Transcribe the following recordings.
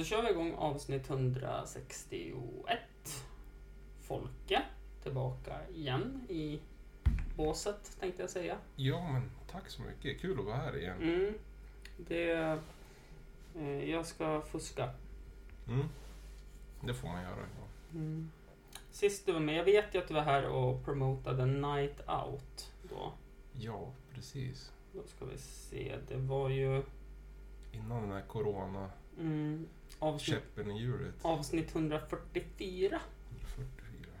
Så kör vi igång avsnitt 161. Folke tillbaka igen i båset tänkte jag säga. Ja, men tack så mycket. Kul att vara här igen. Mm. Det... Eh, jag ska fuska. Mm. Det får man göra. Ja. Mm. Sist du var med, jag vet ju att du var här och promotade Night Out då. ja, precis. Då ska vi se, det var ju Innan den här corona mm, avsnitt, käppen i hjulet. avsnitt 144. 44.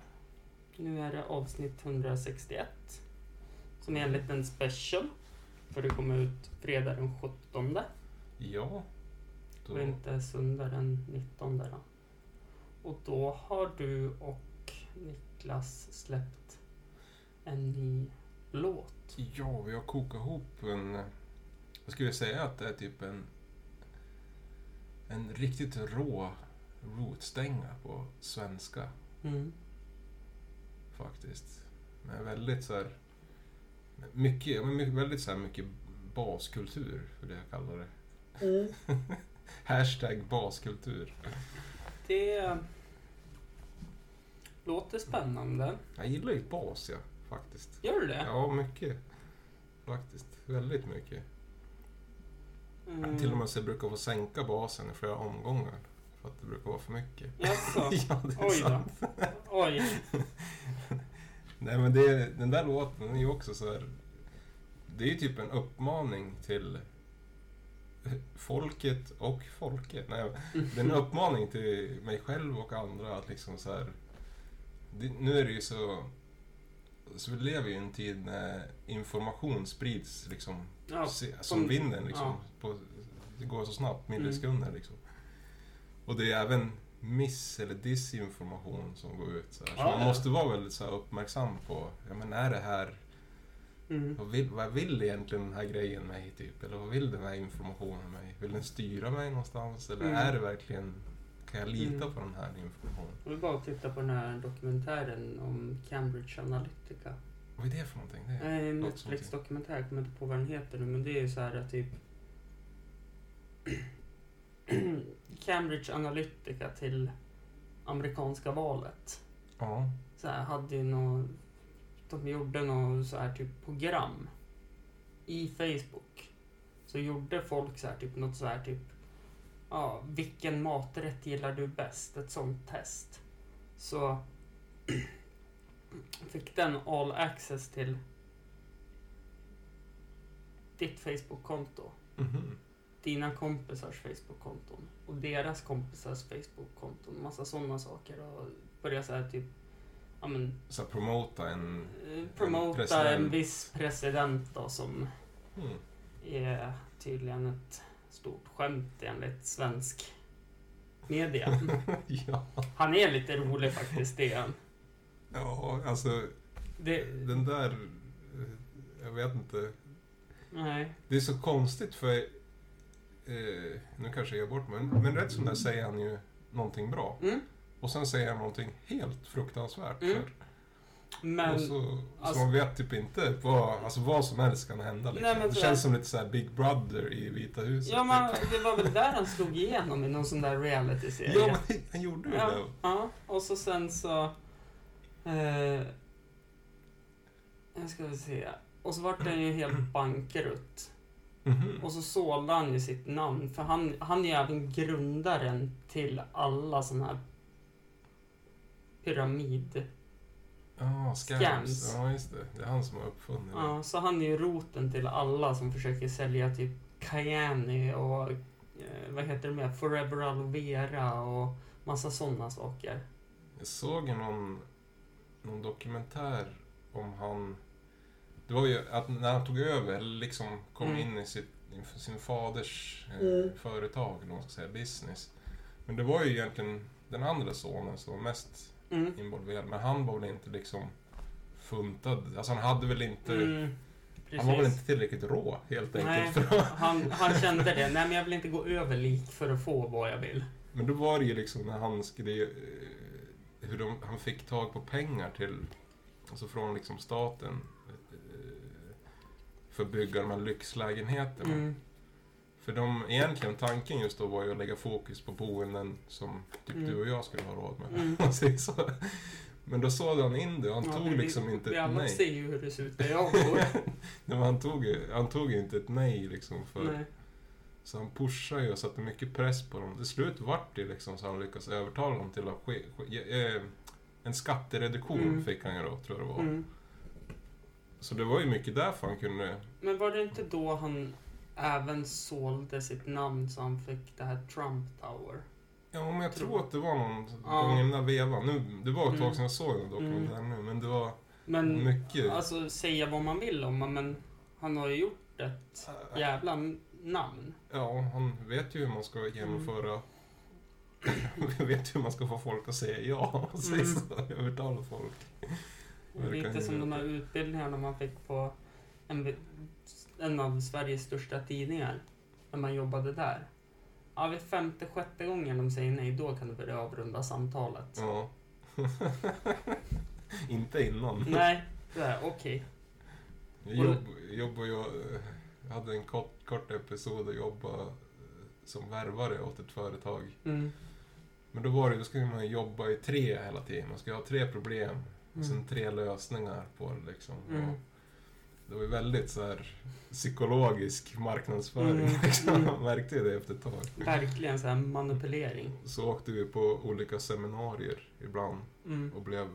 Nu är det avsnitt 161. Som är en liten special. För det kommer ut fredag den 17. Ja. Då, Och inte söndag den 19. Då. Och då har du och Niklas släppt en ny låt. ja, vi har kokat ihop en... Jag skulle säga att det är typ en... En riktigt rå rootstänga på svenska Mm. faktiskt. Med väldigt så här... Mycket, mycket, väldigt så här mycket baskultur, för det jag kallar det. Hashtag baskultur. Det låter spännande. Jag gillar ju bas, ja. Faktiskt. Gör du det? Ja, mycket. Faktiskt. Väldigt mycket. Mm. Till och med så jag brukar få sänka basen i flera omgångar. För att det brukar vara för mycket. Jaså? ja, det är Oj då. sant. Oj. Nej, men det, den där låten den är ju också så här... Det är ju typ en uppmaning till folket och folket. Nej, det är en uppmaning till mig själv och andra att liksom så här... Det, nu är det ju så... Så vi lever ju i en tid när information sprids liksom Ja, se, som som- vinden liksom. ja. På, det går så snabbt, Mm. millisekunder liksom. Och det är även miss eller disinformation som går ut. Så, här. så Ja, man ja. måste vara väldigt så här, uppmärksam på, ja men är det här, mm. vad vill, vad vill egentligen den här grejen mig typ? Eller vad vill den här informationen mig? Vill den styra mig någonstans? Eller Mm. är det verkligen, kan jag lita Mm. på den här informationen? Jag vill bara titta på den här dokumentären om Cambridge Analytica. Vad är det för någonting? Det är, en Netflix-dokumentär, jag kommer inte på vad den heter nu, men det är ju så här typ... Cambridge Analytica till amerikanska valet. ja. Så här, hade ju nå De gjorde något så här typ program i Facebook. Så gjorde folk så här typ något så här typ... Ja, vilken maträtt gillar du bäst? Ett sånt test. Så fick den all access till ditt Facebook-konto. Mhm. Dina kompisars Facebook-konton. Och deras kompisars Facebook-konton. Massa sådana saker. Och börja så här typ... Ja men... Så promota en... eh, Promota president. en viss president då som Hmm. är tydligen ett stort skämt enligt svensk media. ja. Han är lite rolig faktiskt, det är han. ja, alltså Det, den där... eh, Jag vet inte. nej. Det är så konstigt för... Eh, nu kanske jag ger bort men, men rätt som det säger han ju någonting bra. Mm. Och sen säger han någonting helt fruktansvärt. Mm. För, Men... och så, alltså- så man vet typ inte vad, alltså vad som helst kan hända. Liksom. Nej, det känns som lite så Big Brother i Vita huset. Ja, men det var väl där han slog igenom i någon sån där reality-serie. ja, men han gjorde ju det. ja, ja, och så sen så... Eh, jag ska väl se. Och så vart den ju helt bankrutt. Mhm. Och så sålde han ju sitt namn, för han, han är ju även grundaren till alla såna här pyramid... Ja, scams. Scams. Ja, just det. Det är han som har uppfunnit det. Ja, så han är ju roten till alla som försöker sälja typ Cayenne och eh, vad heter det mer? Forever Aloe Vera och massa sådana saker. Jag såg någon, någon dokumentär om han... Det var ju att när han tog över, eller liksom kom Mm. in i sitt, sin faders eh, Mm. företag, eller man ska säga, business. Men det var ju egentligen den andra sonen som var mest Mm. involverad. Men han var väl inte liksom funtad. Alltså han hade väl inte... Mm, han var väl inte tillräckligt rå helt Nej, enkelt. För att, han, han kände det. Nej, men jag vill inte gå över lik för att få vad jag vill. men då var det ju liksom när han skrev... eh, Hur de, han fick tag på pengar till... Alltså från liksom staten. eh, För att bygga de här lyxlägenheterna. Mm. För de, egentligen tanken just då var ju att lägga fokus på boenden som typ Mm. du och jag skulle ha råd med. Mm. Så. Men då såg han in det och han Ja, tog vi- liksom inte Vi ett alla nej. ser ju hur det ser ut där jag bor. Nej, men han, tog, han tog inte ett nej liksom. För, Nej. Så han pushade ju och satte mycket press på dem. Till slut vart det liksom så han lyckades övertala dem till att ske, ske, eh, en skattereduktion Mm. fick han ju då, tror jag det var. Mm. Så det var ju mycket därför han kunde... Men var det inte då han även sålde sitt namn så han fick det här Trump Tower? Ja, men jag Tror- tror att det var någon Ja. gång i den där vevan. Nu, det var ett Mm. tag sedan jag såg den dokumentären nu, men det var Men mycket... alltså säga vad man vill om men han har ju gjort ett jävla namn. Ja, han vet ju hur man ska genomföra... vet hur man ska få folk att säga ja, säger Mm. så. Övertala folk. Lite som de här utbildningarna man fick på en, en av Sveriges största tidningar. När man jobbade där. Ja, vid femte, sjätte gången de säger nej, då kan du börja avrunda samtalet. Ja. Inte innan. Nej, det är okej. Jag jobb, jobbade ju, jag hade en kort, kort episod och jobbade eh, som värvare åt ett företag. Mm. Men då var det, då skulle man jobba i tre hela tiden. Man skulle ha tre problem och Mm. sen tre lösningar på det liksom. Mm. Det var ju väldigt så här psykologisk marknadsföring. Mm. Liksom. Mm. Man märkte ju det efter ett tag. Verkligen så här manipulering. Så åkte vi på olika seminarier ibland Mm. och blev,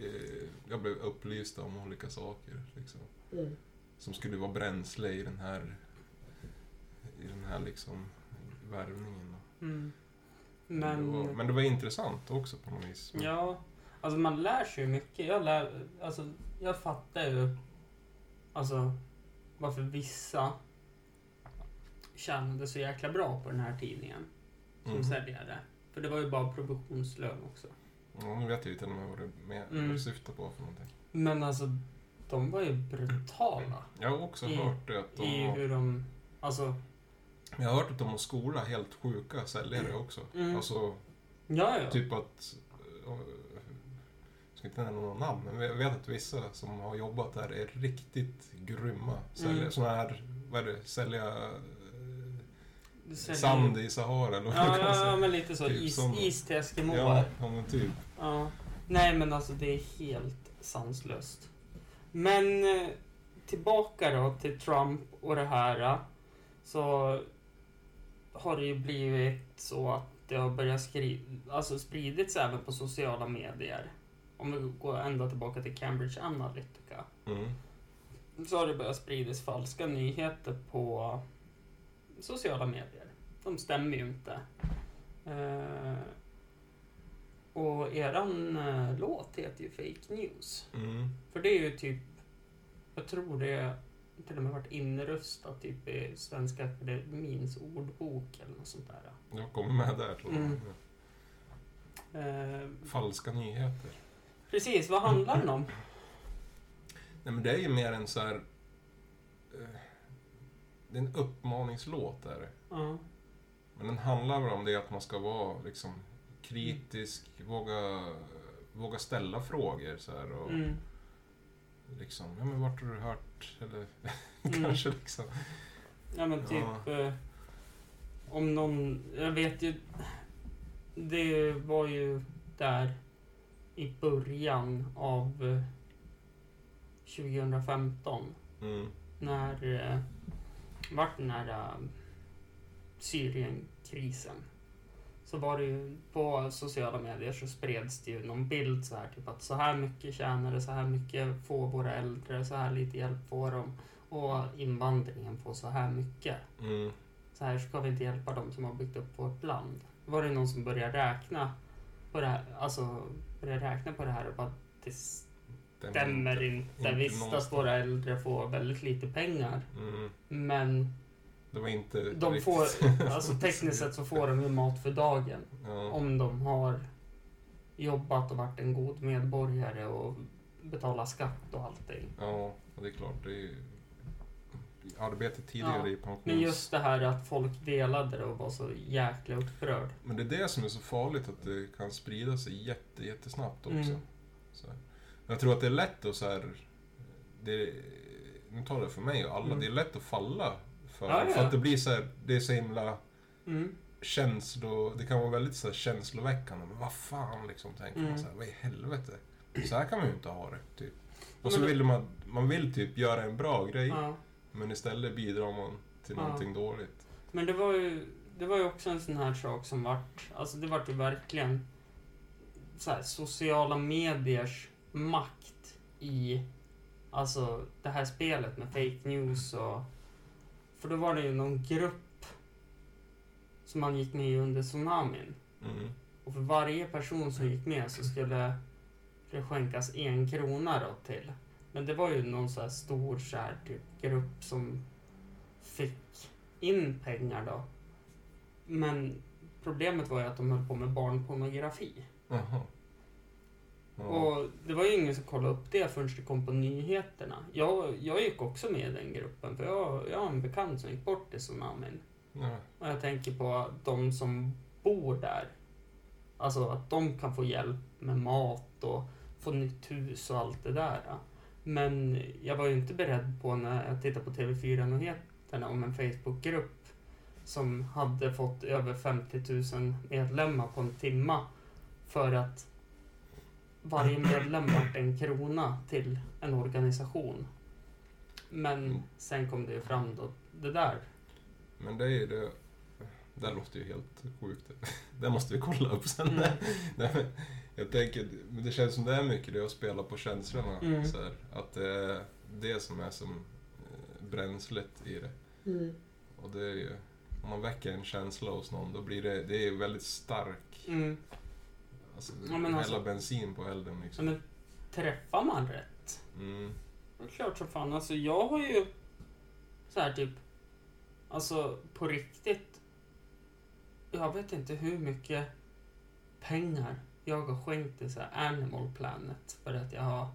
eh, jag blev upplyst om olika saker. Liksom. Mm. Som skulle vara bränsle i den här, i den här liksom värvningen. Mm. Men, det var, men det var intressant också på något vis. ja, alltså man lär sig ju mycket. Jag, lär, alltså, jag fattar ju alltså, varför vissa tjänade så jäkla bra på den här tidningen som Mm. säljare. För det var ju bara provisionslön också. Ja, nu vet jag ju till och med vad du, med, Mm. vad du syftar på för någonting. Men alltså, de var ju brutala Jag har också I- hört det att de i hur de... Alltså, Jag har hört att de har skola helt sjuka säljare också. Mm. Alltså, ja, ja. typ att... ska inte nämna några namn, men jag vet att vissa som har jobbat där är riktigt grymma säljare. Mm. Såna här, vad är det, sälja eh, säljer- sand i Sahara eller Ja, ja, ja, men lite så. Typ is, sådana. is till Eskimoar. Ja, ja, men typ. Ja. Nej, men alltså det är helt sanslöst. Men eh, tillbaka då till Trump och det här. eh, Så har det ju blivit så att det har börjat skri- alltså spridits även på sociala medier. Om vi går ända tillbaka till Cambridge Analytica. Mm. Så har det börjat spridas falska nyheter på sociala medier. De stämmer ju inte. Eh, och eran eh, låt heter ju Fake News. Mm. För det är ju typ, jag tror det till och med varit inröstat typ i Svenska Akademins ordbok eller något sånt där. Jag kommer med där tror jag. Mm. Eh, Falska nyheter. Precis, vad handlar den om? Nej men det är ju mer en så här... eh, Det är en uppmaningslåt är det. Ja. Men den handlar väl om det att man ska vara liksom kritisk, våga, våga ställa frågor så här och Mm. liksom, ja men vart har du hört? Eller Mm. kanske liksom. Ja men typ eh, om någon, jag vet ju, det var ju där i början av eh, 2015 Mm. när eh, vart den här eh, Syrienkrisen. Så var det ju på sociala medier så spreds det ju någon bild så här typ att så här mycket tjänar det, så här mycket får våra äldre, så här lite hjälp får de och invandringen får så här mycket. Mm. Så här ska vi inte hjälpa dem som har byggt upp vårt land. Var det någon som började räkna på det här, alltså började räkna på det här och bara det stämmer inte. inte Visst att någonstans. våra äldre får väldigt lite pengar. Mm. Men var inte de får, alltså tekniskt sett så får de ju mat för dagen. ja. Om de har jobbat och varit en god medborgare och betalat skatt och allting. ja, det är klart. Det är ju arbetet tidigare Ja, i pensions... Men just det här att folk delade det och var så jäkla upprörd. Men det är det som är så farligt, att det kan sprida sig jätte, jättesnabbt också. Mm. Så. Jag tror att det är lätt att så här, det, nu talar jag för mig och alla, Mm. det är lätt att falla för, Ja, ja. för att det blir så här, det är så himla Mm. känslo... Det kan vara väldigt så här känsloväckande. Men vad fan liksom, tänker Mm. man så här, vad i helvete? Så här kan man ju inte ha det, typ. Och så vill man, man vill typ göra en bra grej, Ja. Men istället bidrar man till Ja. någonting dåligt. Men det var ju, det var ju också en sån här sak som vart, alltså det vart ju verkligen så här, sociala mediers makt i, alltså det här spelet med fake news och, för då var det ju någon grupp som man gick med i under tsunamin. Mm. Och för varje person som gick med så skulle det skänkas en krona då till. Men det var ju någon så här stor så här, typ, grupp som fick in pengar då. Men problemet var ju att de höll på med barnpornografi. Jaha. Ja. Och det var ju ingen som kollade upp det förrän det kom på nyheterna. Jag, jag gick också med i den gruppen för jag, jag har en bekant som gick bort i tsunamin. Ja. Och jag tänker på de som bor där. Alltså att de kan få hjälp med mat och få nytt hus och allt det där. Men jag var ju inte beredd på när jag tittade på TV4-nyheterna om en Facebookgrupp som hade fått över 50 000 medlemmar på en timma för att varje medlem vart en krona till en organisation. Men sen kom det ju fram då, det där Men det är ju det... Det låter ju helt sjukt. Det måste vi kolla upp sen. Mm. Jag tänker, men det känns som det är mycket det att spela på känslorna. Mm. Så här, att det är det som är som eh, bränslet i det. Och det är ju, om man väcker en känsla hos någon, då blir det, det är väldigt stark. Mm. Alltså, Ja, men hälla alltså- bensin på elden Ja, liksom. men träffar man rätt? Mm. Det är klart som fan. Alltså jag har ju så här typ, alltså på riktigt. Jag vet inte hur mycket pengar jag har skänkt så Animal Planet för att jag har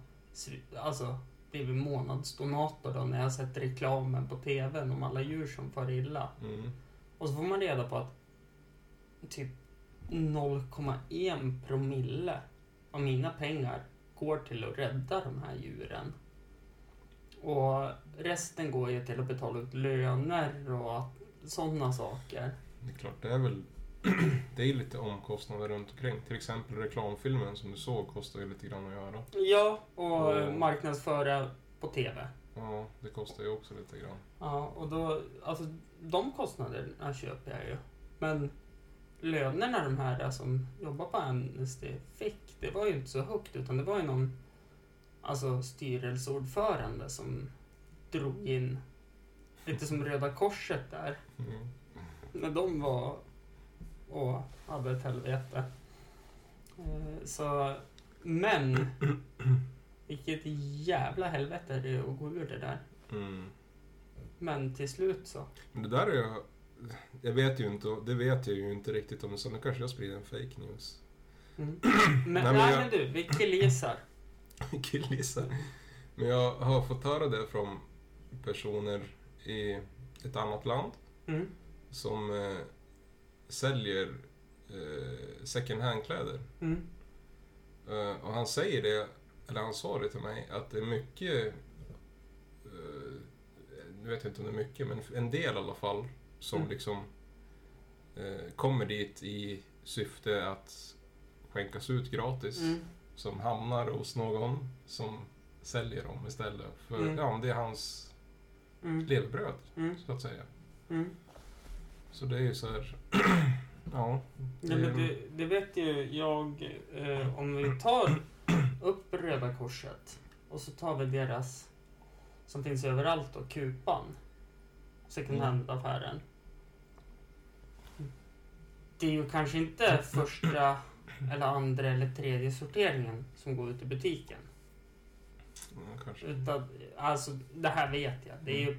alltså, blivit månadsdonator då när jag sett reklamen på TVn om alla djur som far illa. Mm. Och så får man reda på att typ 0,1 promille av mina pengar går till att rädda de här djuren. Och resten går ju till att betala ut löner och sådana saker. Det är klart, det är väl det är lite omkostnader runt omkring. Till exempel reklamfilmen som du såg kostar ju lite grann att göra. Ja, och Och- marknadsföra på TV. Ja, det kostar ju också lite grann. Ja, och då, alltså de kostnaderna köper jag ju. Men lönerna de här som jobbar på Amnesty fick, det var ju inte så högt utan det var ju någon alltså styrelseordförande som drog in lite som Röda Korset där. Mm. När de var och hade ett helvete. Eh, Så, men vilket jävla helvete det är att gå ur det där. Mm. Men till slut så. Men det där är jag... Jag vet ju inte, det vet jag ju inte riktigt om, så nu kanske jag sprider en fake news. Mm. Men, nej, men men, jag- du, vi killgissar. Killgissar. Men jag har fått höra det från personer i ett annat land Mm. som eh, säljer eh, second hand-kläder. Mm. Eh, och han säger det, eller han sa det till mig, att det är mycket... Eh, nu vet jag inte om det är mycket, men en del i alla fall som Mm. liksom eh, kommer dit i syfte att skänkas ut gratis. Mm. Som hamnar hos någon som säljer dem istället. För Mm. ja, det är hans Mm. levebröd, Mm. så att säga. Mm. Så det är ju så här... ja. Ja, men det, det vet ju jag. Eh, om vi tar upp Röda Korset och så tar vi deras som finns överallt då, Kupan. Second Mm. hand-affären. Det är ju kanske inte första eller andra eller tredje sorteringen som går ut i butiken. Ja, kanske. Utan, alltså, det här vet jag. Det är ju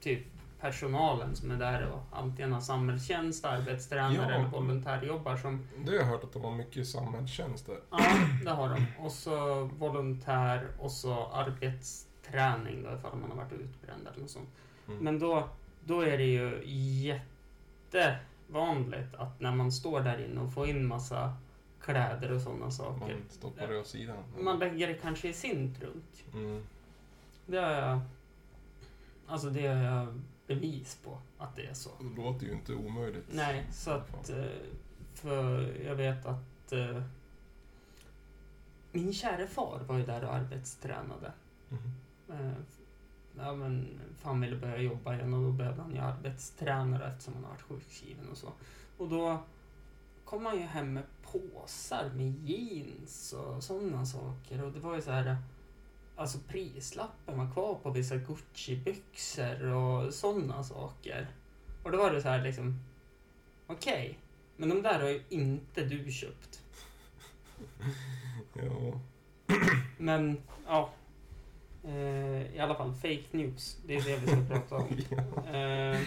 typ personalen som är där och antingen har samhällstjänst, arbetstränare Ja. eller volontärjobbar som... Det har jag hört att de har mycket samhällstjänst där. Ja, det har de. Och så volontär och så arbetsträning då ifall man har varit utbränd eller något sånt. Mm. Men då, då är det ju jättevanligt att när man står där inne och får in massa kläder och sådana saker. Man stoppar det åt sidan. Man lägger det kanske i sin trunk. Mm. Det har jag Alltså det har jag bevis på att det är så. Det låter ju inte omöjligt. Nej, så att... eh, För jag vet att... eh, Min kära far var ju där och arbetstränade. Eh, Ja men, fan ville börja jobba igen och då behövde han ju arbetstränare eftersom han har varit sjukskriven och så. Och då kom han ju hem med påsar med jeans och sådana saker. Och det var ju så här... Alltså prislappen var kvar på vissa Gucci-byxor och sådana saker. Och då var det så här liksom... Okej, men de där har ju inte du köpt. Ja. Men, ja. Eh, I alla fall, fake news. Det är det vi ska prata om. Eh,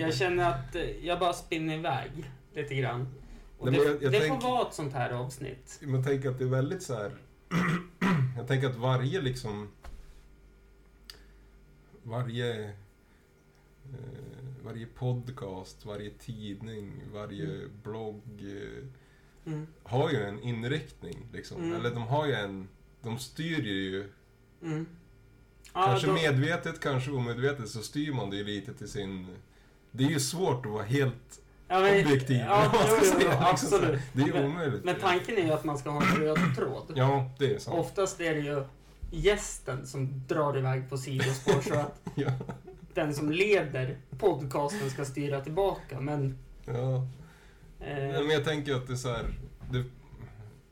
jag känner att eh, jag bara spinner iväg lite grann. Och Nej, det jag- jag det tänk- får vara ett sånt här avsnitt. Men tänk att det är väldigt så här. jag tänker att varje liksom... Varje... Eh, varje podcast, varje tidning, varje Mm. blogg eh, Mm. har ju en inriktning. Liksom. Mm. Eller de har ju en... De styr ju... Mm. Kanske då- medvetet, kanske omedvetet så styr man det ju lite till sin... Det är ju svårt att vara helt ja, men- objektiv. Ja, jo, jo, säga, liksom absolut. Det är Men- omöjligt. Men tanken är ju att man ska ha en röd tråd. Ja, det är sant. Oftast är det ju gästen som drar iväg på sidospår så att Ja. den som leder podcasten ska styra tillbaka. Men... ja. Eh, men jag tänker att det är så här, det,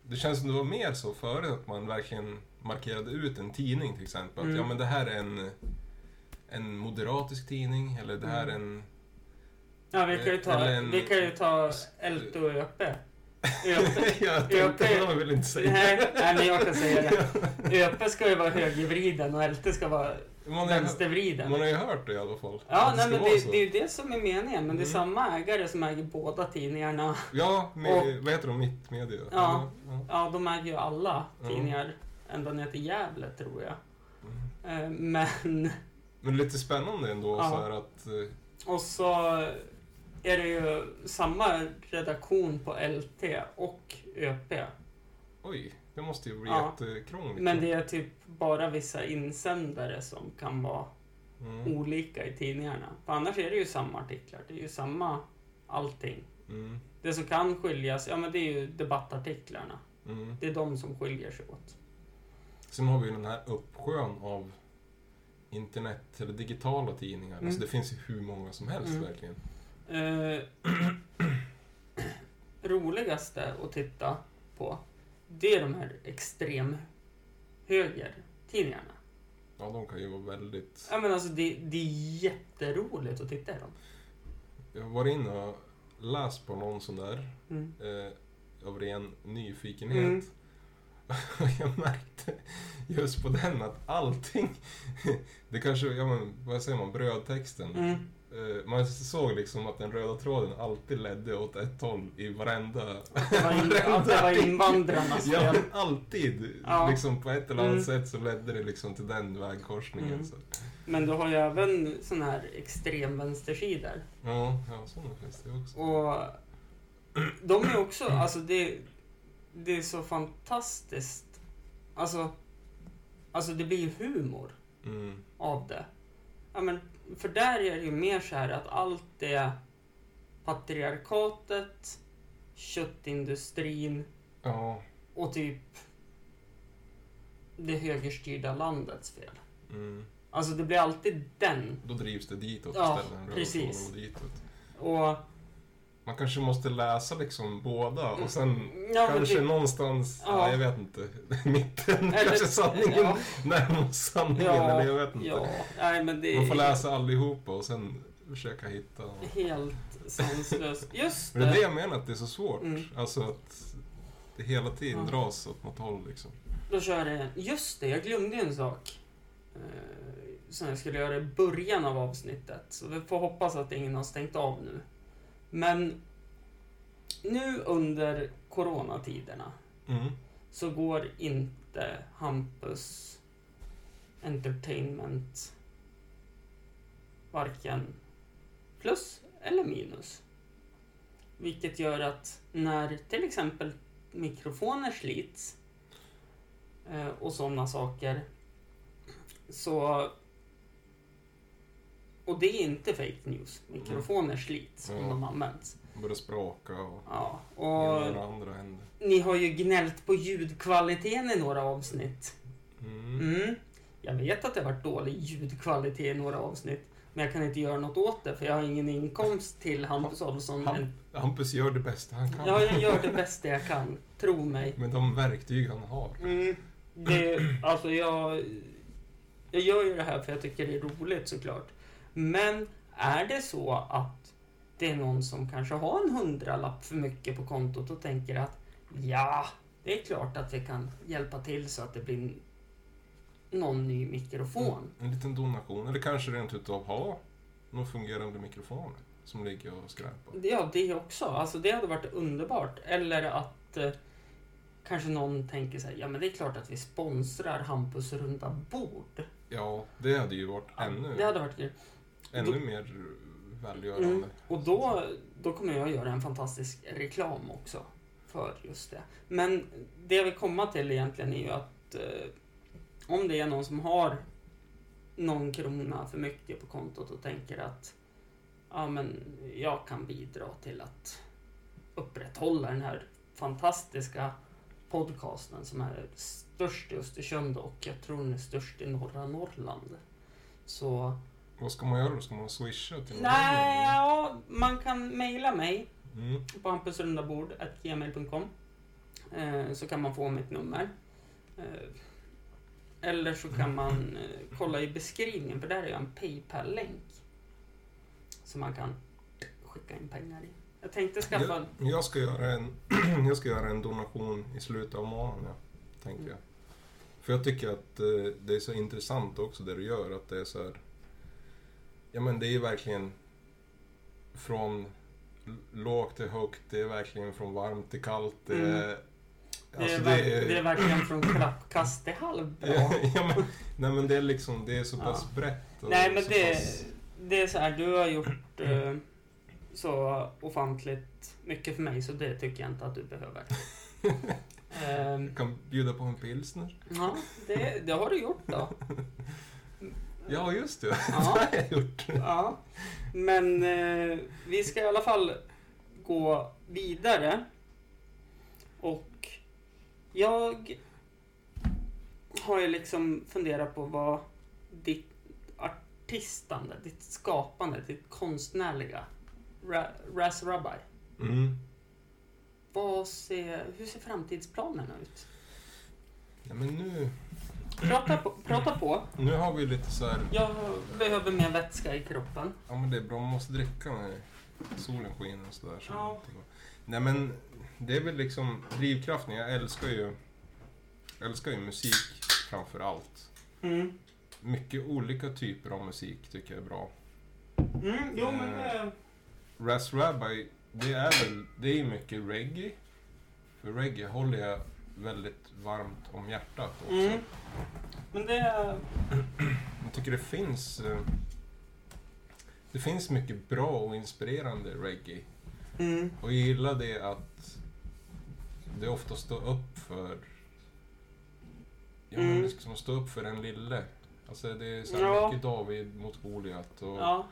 det känns som det var mer så förut att man verkligen markerade ut en tidning till exempel. Att Mm. ja men det här är en, en moderatisk tidning eller det här är en... ja, vi kan ju ta, en- vi kan ju ta Elte och Öpe. Öpe. jag tänkte, Öpe- jag vill inte säga Nej, nej, men jag kan säga det. Öpe ska ju vara högervriden och Elte ska vara man, vänstervriden. man har ju hört det i alla fall. Ja, nej, men det, det är ju det som är meningen. Men det är Mm. samma ägare som äger båda tidningarna. Ja, med, Och- vad heter de? Mittmedia? Ja. ja. Ja, de äger ju alla Ja. tidningar. Ända ner till Gävle, tror jag. Mm. Eh, Men... Men lite spännande ändå Ja. så här att... eh, Och så är det ju samma redaktion på LT och ÖP. Oj, det måste ju bli Ja. jättekrångligt. Men det är typ bara vissa insändare som kan vara Mm. olika i tidningarna. För annars är det ju samma artiklar. Det är ju samma allting. Mm. Det som kan skiljas, ja men det är ju debattartiklarna. Mm. Det är de som skiljer sig åt. Sen har vi ju den här uppsjön av internet eller digitala tidningar. Mm. Alltså det finns ju hur många som helst Mm. verkligen. Eh, roligaste att titta på, det är de här extrem högertidningarna. Ja, de kan ju vara väldigt... Ja men alltså det, det är jätteroligt att titta i dem. Jag har varit inne och läst på någon sån där Mm. eh, av ren nyfikenhet. Mm. Jag märkte just på den att allting, det kanske, ja men vad säger man, brödtexten. Mm. Eh, man såg liksom att den röda tråden alltid ledde åt ett håll i varenda... Det var, in, att det var invandrarnas Ja, fel. men alltid. Ja. Liksom på ett eller annat Mm. sätt så ledde det liksom till den vägkorsningen. Mm. Så. Men du har ju även sån här extremvänstersidor. Ja, ja, sådana finns det också. Och de är också, alltså det, det är så fantastiskt. Alltså, alltså det blir ju humor Mm. av det. Ja, men, för där är det ju mer så här att allt är patriarkatet, köttindustrin Ja. och typ det högerstyrda landets fel. Mm. Alltså det blir alltid den. Då drivs det ditåt Ja, istället. precis. går ditåt. Och, Man kanske måste läsa liksom båda och sen ja, kanske det- någonstans, ja. Ja. jag vet inte, mitten, Eller- kanske sanningen, ja. närmast sanningen eller jag vet inte. Nej det Man får läsa allihopa och sen försöka hitta. helt sanslöst. Just Men det är det det. jag menar att det är så svårt. Mm. Alltså att det hela tiden dras åt något håll liksom. Då kör jag igen. Just det, jag glömde ju en sak. Eh, som jag skulle göra i början av avsnittet. Så vi får hoppas att ingen har stängt av nu. Men nu under coronatiderna Mm. så går inte Hampus Entertainment varken plus eller minus. Vilket gör att när till exempel mikrofoner slits eh, och sådana saker så Och det är inte fake news. Mikrofoner slits om Ja. de används. Börjar språka och Ja, och andra händer. ni har ju gnällt på ljudkvaliteten i några avsnitt. Mm. Mm. Jag vet att det har varit dålig ljudkvalitet i några avsnitt. Men jag kan inte göra något åt det för jag har ingen inkomst till Hampus Adolfsson. Han- Hampus gör det bästa han kan. ja, jag gör det bästa jag kan. Tro mig. Med de verktyg han har. Mm. Det, alltså jag, jag gör ju det här för jag tycker det är roligt såklart. Men är det så att det är någon som kanske har en hundralapp för mycket på kontot och tänker att ja, det är klart att vi kan hjälpa till så att det blir någon ny mikrofon. En liten donation. Eller kanske rent utav ha någon fungerande mikrofon som ligger och skräpar. Ja, det också. Alltså det hade varit underbart. Eller att eh, kanske någon tänker så här, ja men det är klart att vi sponsrar Hampus runda bord. Ja, det hade ju varit ännu, Det hade varit kul. Ännu mer välgörande. Mm. Och då, då kommer jag göra en fantastisk reklam också för just det. Men det jag vill komma till egentligen är ju att eh, om det är någon som har någon krona för mycket på kontot och tänker att ja, men jag kan bidra till att upprätthålla den här fantastiska podcasten som är störst i Östersund och jag tror den är störst i norra Norrland. Så Vad ska man göra då? Ska man swisha till någon? Nej, ja, man kan mejla mig Mm. på hampusrundabord.gmail.com eh, så kan man få mitt nummer. Eh, eller så kan man eh, kolla i beskrivningen för där är en Paypal-länk. Så man kan skicka in pengar i. Jag tänkte skaffa... Jag ska göra en, jag ska göra en donation i slutet av månaden, ja, tänkte jag. För jag tycker att eh, det är så intressant också det du gör, att det är så här... Ja men det är ju verkligen från lågt till högt, det är verkligen från varmt till kallt. Det Mm. är, Det är, alltså ver- det är verkligen från klappkast till halvbra. ja, men, nej men det är liksom, det är så pass Ja. brett. och Nej men det, pass- det är så här, du har gjort eh, så ofantligt mycket för mig så det tycker jag inte att du behöver. Ehm, Jag kan bjuda på en pilsner. ja, det, det har du gjort då. Ja, just det. Ja. det har jag gjort. Ja, men eh, vi ska i alla fall gå vidare. Och jag har ju liksom funderat på vad ditt artistande, ditt skapande, ditt konstnärliga, Ra- Raz Rabbi. Mm. Vad ser, hur ser framtidsplanerna ut? Ja, men nu, Prata på. Prata på. nu har vi lite så här... Jag behöver mer vätska i kroppen. Ja men det är bra, man måste dricka när solen skiner och sådär. Så Ja. Nej men det är väl liksom drivkraften. Jag älskar ju, älskar ju musik framför allt. Mm. Mycket olika typer av musik tycker jag är bra. Mm, jo men det... Ras Rabbi, det är väl, det är mycket reggae. För reggae håller jag väldigt varmt om hjärtat också. Mm. Men det... Jag tycker det finns, eh, det finns mycket bra och inspirerande reggae. Mm. Och jag gillar det att det ofta står upp för... Ja, Mm. det ska som stå upp för den lille. Alltså det är så Ja. mycket David mot Goliat och Ja.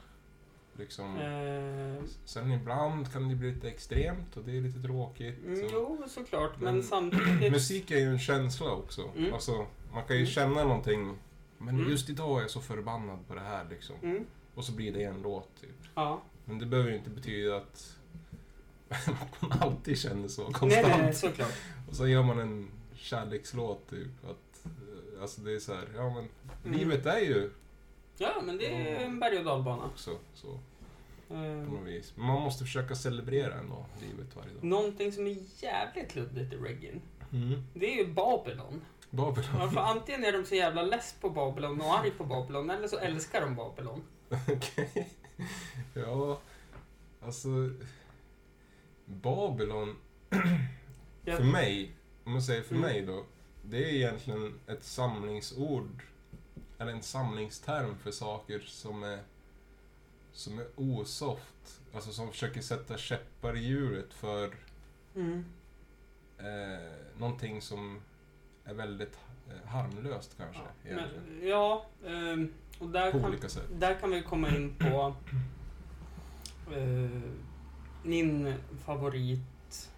Liksom... Eh, Sen ibland kan det bli lite extremt och det är lite tråkigt. mm, och- jo, såklart. Men, Men samtidigt... Musik är ju en känsla också. Mm. Alltså, man kan ju Mm. känna någonting. Men Mm. just idag är jag så förbannad på det här liksom. Mm, Och så blir det en låt typ. ja. Men det behöver ju inte betyda att man alltid känner så konstant. nej, nej, såklart. Och så gör man en kärlekslåt typ. Att, eh, alltså det är så här, ja men Mm. livet är ju Ja, men det är en berg och dalbana. också så Eh, på något vis. Men man måste försöka celebrera ändå livet varje dag. någonting som är jävligt luddigt i reggae, Mm. det är ju Babylon. Babylon. Ja, för antingen är de så jävla less på Babylon och arg på Babylon, eller så älskar de Babylon. Okej. Ja, alltså... Babylon, för mig, om man säger för Mm. mig då. Det är egentligen ett samlingsord, eller en samlingsterm för saker som är, som är osoft. Alltså som försöker sätta käppar i hjulet för Mm. eh, någonting som är väldigt eh, harmlöst kanske. Ja, men, ja ehm, Och där på kan, olika sätt. där kan vi komma in på eh, min favorit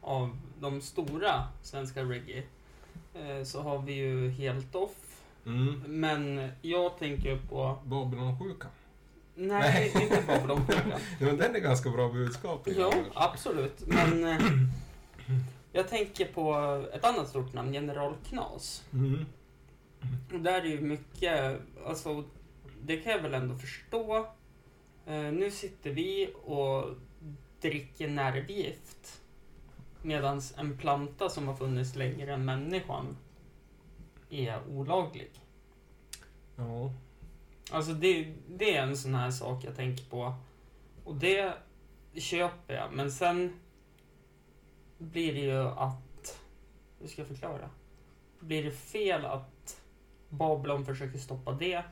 av de stora svenska reggae. Eh, så har vi ju Helt Off. Mm. Men jag tänker på... Babylonsjukan. Nej, Nej. inte Babylonsjukan. Ja, men den är ganska bra budskap. här. absolut. Men eh, jag tänker på ett annat stort namn, General Knas. Mm. Där är ju mycket, alltså det kan jag väl ändå förstå. Eh, nu sitter vi och dricker nervgift. Medan en planta som har funnits längre än människan är olaglig. Ja. Alltså det, det är en sån här sak jag tänker på. Och det köper jag. Men sen blir det ju att... Hur ska jag förklara? Blir det fel att Babylon försöker stoppa det?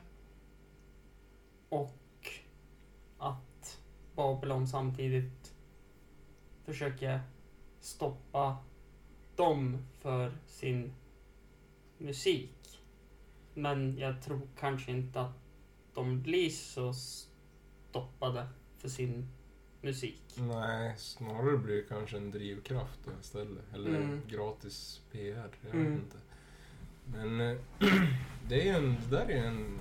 Och att Babylon samtidigt försöker stoppa dem för sin musik. Men jag tror kanske inte att de blir så stoppade för sin musik. Nej, snarare blir det kanske en drivkraft då istället. Eller Mm. gratis PR. Jag Mm. vet inte. Men det, är en, det där är en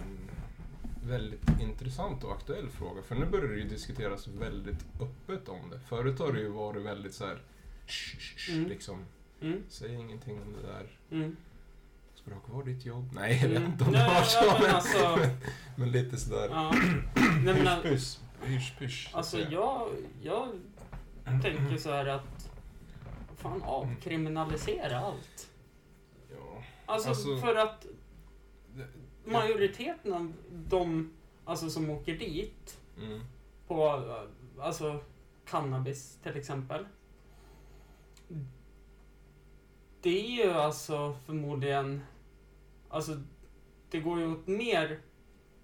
väldigt intressant och aktuell fråga. För nu börjar det ju diskuteras väldigt öppet om det. Förut har det ju varit väldigt så här. "Shh, shh, shh", Mm. liksom. Mm, Säg ingenting om det där. mm. Ska du ha kvar ditt jobb? Nej, jag vet Mm. inte om det var så. men men, alltså- men lite sådär. Ja. Nej, men, Hysch pysch. Hysch pysch. så att alltså jag, jag tänker så här att fan avkriminalisera allt. Ja. Alltså, Alltså- för att majoriteten av de alltså, som åker dit Mm. på alltså, cannabis till exempel. Det är ju alltså förmodligen, alltså det går ju åt mer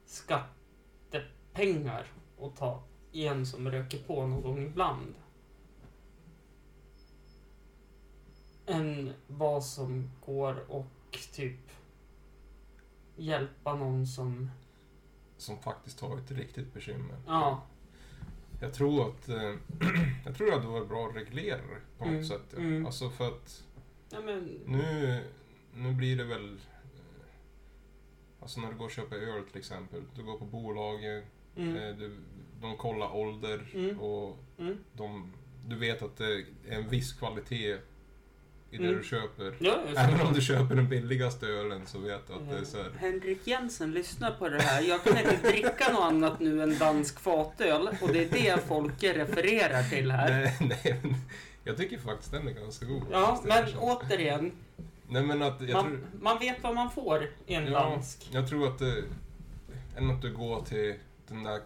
skattepengar att ta en som röker på någon gång ibland. Än vad som går och typ hjälpa någon som, Som faktiskt har ett riktigt bekymmer. ja, Jag tror att eh, jag tror att det var bra att reglera det på något Mm, sätt. Ja. mm. Alltså för att ja men, nu, nu blir det väl... Alltså när du går och köper öl till exempel. Du går på bolaget, mm, eh, du, de kollar ålder Mm. och mm. de, du vet att det är en viss kvalitet i det Mm. du köper. Ja, Även om du köper den billigaste ölen så vet du att det är så här. Henrik Jensen, lyssna på det här. Jag kan inte dricka något annat nu än dansk fatöl. Och det är det Folke refererar till här. Nej, nej, jag tycker faktiskt den är ganska god. Ja, men återigen. Nej men att jag Man, tror... man vet vad man får i en Ja, dansk. jag tror att det... Än att du går till den där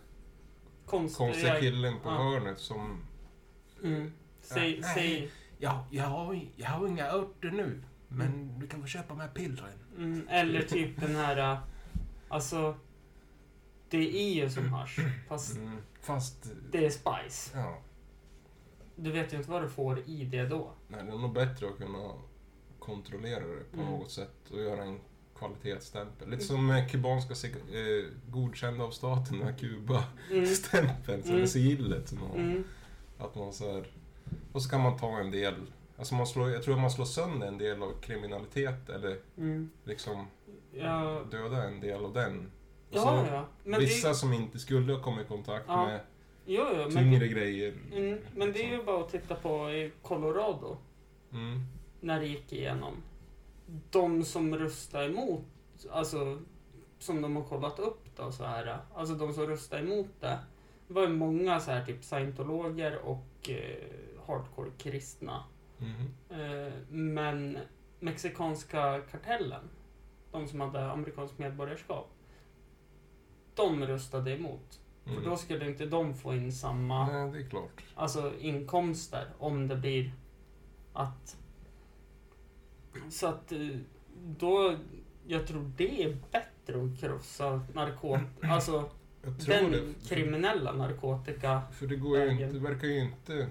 konstiga Konstiga... killen på ja. hörnet som... Mm. Säg, Nej. säg. Ja, jag har, jag har inga örter nu. Men du kan få köpa de här pillren. Mm, eller typ den här... äh, Alltså... Det är ju som hasch, fast Mm, fast... det är spice. Ja. Du vet ju inte vad du får i det då. Nej, det är nog bättre att kunna kontrollera det på Mm. något sätt och göra en kvalitetsstämpel. Lite som med kubanska eh, godkända av staten, den här Kuba-stämpeln, Mm. eller sigillet. Som Mm. Att man så här, och så kan man ta en del, alltså man slår, jag tror att man slår sönder en del av kriminalitet eller Mm. liksom Ja, döda en del av den. Och ja, ja. Men vissa det, som inte skulle ha kommit i kontakt Ja, med jo, jo, men, tyngre grejer. mm, men det är ju bara att titta på i Colorado. Mm. När det gick igenom. De som röstade emot, alltså som de har kollat upp då så här, alltså de som röstade emot det, det var ju många så här typ scientologer och eh, hardcore kristna. Mhm. Eh, men mexikanska kartellen, de som hade amerikanskt medborgarskap, de röstade emot. För Mm. då skulle inte de få in samma Nej, alltså inkomster om det blir att... Så att eh, då, jag tror det är bättre att krossa narkotika, alltså den det. kriminella narkotika. För det går ju inte, det verkar ju inte...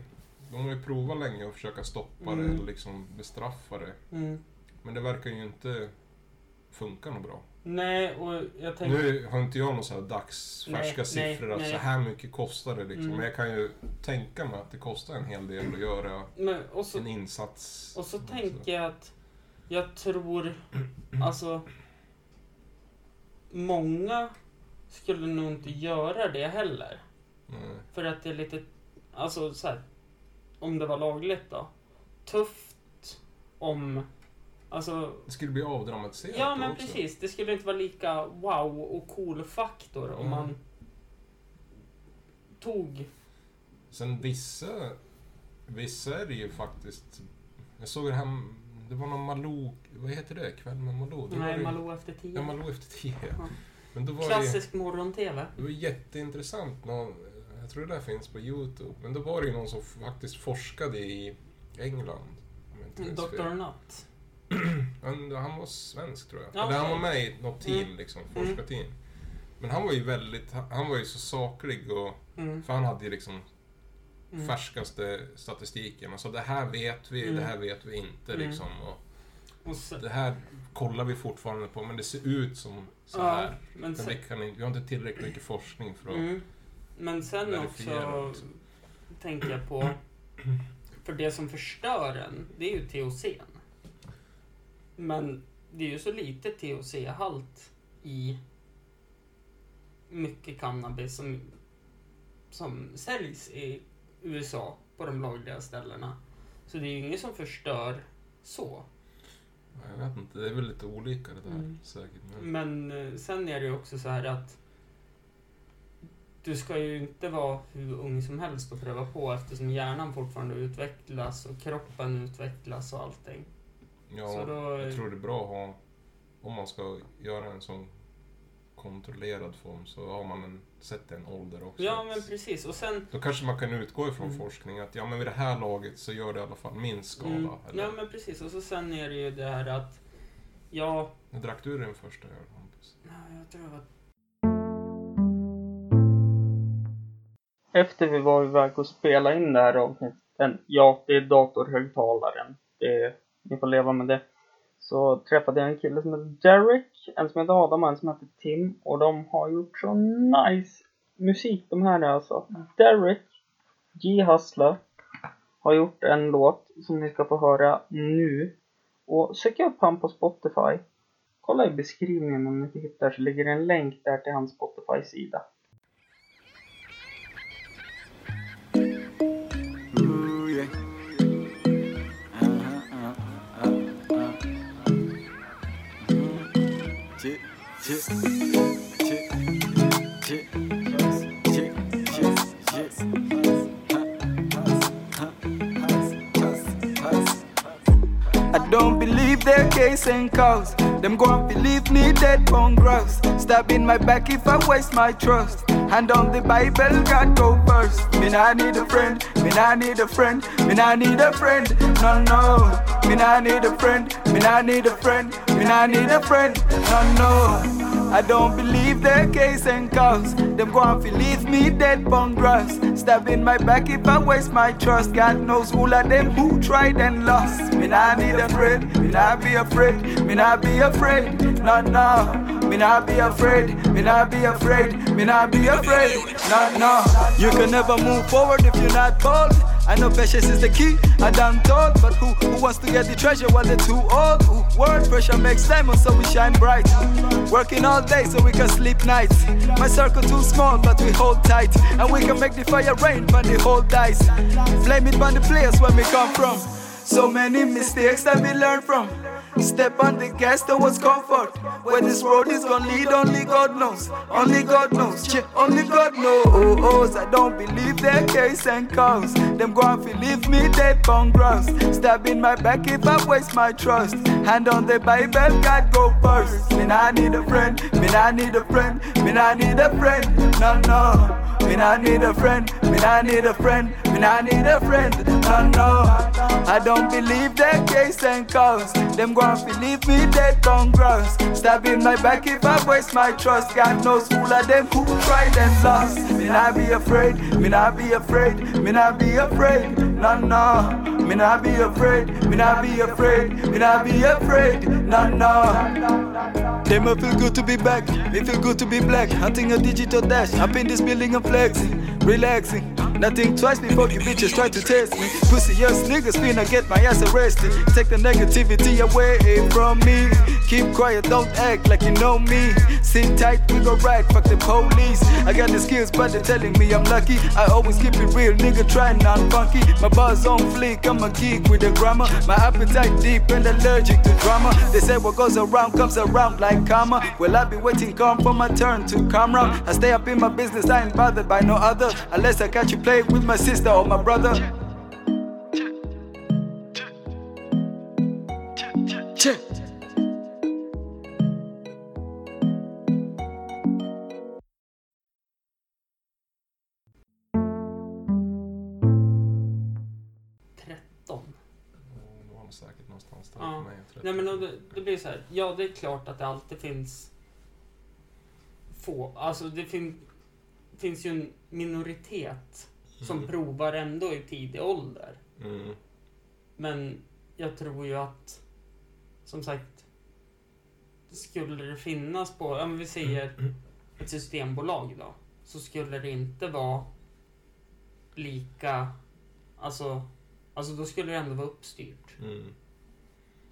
De har ju provat länge att försöka stoppa Mm. det och liksom bestraffa det. Mm, Men det verkar ju inte funka något bra. Nej, och jag tänker... Nu har inte jag några så här dagsfärska Nej, siffror nej, att nej. så här mycket kostar det liksom. Mm. Men jag kan ju tänka mig att det kostar en hel del att göra Men, så, en insats. och så tänker jag att jag tror, alltså, många skulle nog inte göra det heller. Nej. För att det är lite, alltså så här, om det var lagligt då. Tufft om, alltså, Det skulle bli avdramatiserat ja men också. precis. Det skulle inte vara lika wow och cool faktor om Mm. man tog, Sen vissa, vissa är det ju faktiskt... Jag såg det här, det var någon Malou, vad heter det? Kväll med Malou? Det nej det- Malou efter tio. Ja, Malou efter tio. Ja. Men då var det, Klassisk morgon-tv. det var jätteintressant. Någon, jag tror det där finns på Youtube. Men då var det ju någon som faktiskt forskade i England. Dr. Nutt. Han, han var svensk tror jag. Ja, Eller han okej. var med i något team, Mm. liksom, forskarteam. Men han var ju väldigt, han var ju så saklig och, Mm. för han hade ju liksom Mm. färskaste statistiken. Och så det här vet vi, Mm. det här vet vi inte Mm. liksom. Och Och så, det här kollar vi fortfarande på, men det ser ut som så ja, här. men sen, vi, kan vi har inte tillräckligt mycket forskning för att... mm, men sen också också. tänker jag på, för det som förstör en, det är ju THC. Men det är ju så lite THC-halt i mycket cannabis som, som säljs i USA på de lagliga ställena. Så det är ju inget som förstör så. Jag vet inte, det är väl lite olika det där Mm. säkert. Men, Men eh, sen är det ju också så här att du ska ju inte vara hur ung som helst och pröva på eftersom hjärnan fortfarande utvecklas och kroppen utvecklas och allting. ja, så då, jag tror det är bra att ha, om man ska göra en sån kontrollerad form så har man en, sett en ålder också. Ja men precis och sen Då kanske man kan utgå ifrån Mm. forskning att ja men vid det här laget så gör det i alla fall minst skada. mm, eller? Ja men precis och så sen är det ju det här att Ja, Nu drack du den första öl Hampus. Nej, jag tror det var... Efter vi var iväg och spelade in det här avsnittet, ja, det är datorhögtalaren. Det, ni får leva med det. Så träffade jag en kille som heter Derek, en som heter Adam och en som heter Tim. Och de har gjort så nice musik de här alltså. Derek G. Hustler har gjort en låt som ni ska få höra nu. Och sök upp han på Spotify. Kolla i beskrivningen om ni inte hittar så ligger en länk där till hans Spotify-sida. I don't believe their case and cause. Them go and believe me dead on gross. Stab in my back if I waste my trust. Hand on the Bible, God go first. Me nah need a friend, me nah need a friend, me nah need a friend. No, no. Me nah need a friend, me nah need a friend, me nah need a friend. No, no. I don't believe their case and cause. Them go and believe me dead on grass. Stab in my back if I waste my trust. God knows all of them who tried and lost. Me nah need a friend, me nah be afraid, me nah be afraid. No, no. Me nah be afraid, me nah be afraid, me nah be afraid. No, no. You can never move forward if you're not bold. I know patience is the key, I done told. But who, who wants to get the treasure while they're too old? Ooh, word pressure makes diamonds so we shine bright. Working all day so we can sleep nights. My circle too small, but we hold tight. And we can make the fire rain when the whole dies. Blame it on the place where we come from. So many mistakes that we learn from. Step on the gas, was comfort. Where this road is gonna lead, only God knows. Only God knows. Only God knows. I don't believe their case and cause. Them go and believe me dead on grounds. Stab in my back if I waste my trust. Hand on the Bible, God go first. Me nah need a friend, me nah need a friend, me nah need a friend. No, no. Me nah need a friend, me nah need a friend, me nah need a friend. No, no. I don't believe their case and cause. Them go and believe me dead on. Stab in my back if I waste my trust. God knows all of them who tried and lost. Me not be afraid, me not be afraid, me not be afraid. No, no. Me not be afraid, me not be afraid, me not be afraid. Nah, nah. They might feel good to be back, me feel good to be black. Hunting a digital dash, up in this building and flexing, relaxing. Nothing twice before you bitches try to test me. Pussy ass niggas finna get my ass arrested. Take the negativity away from me. Keep quiet, don't act like you know me. Sit tight, we go right, fuck the police. I got the skills, but they're telling me I'm lucky. I always keep it real, nigga, trying non funky. My bars on fleek, I'm a geek with the grammar. My appetite deep and allergic to drama. They say what goes around comes around like karma. Well, I be waiting calm for my turn to come round. I stay up in my business, I ain't bothered by no other. Unless I catch you play with my sister or my brother. Nej men då- det, blir så här. Ja, det är klart att det alltid finns få. Alltså det fin, finns ju en minoritet som Mm. provar ändå i tidig ålder. Mm. Men jag tror ju att, som sagt, skulle det finnas på, om vi säger ett systembolag då, så skulle det inte vara lika, alltså, alltså då skulle det ändå vara uppstyrt. Mm.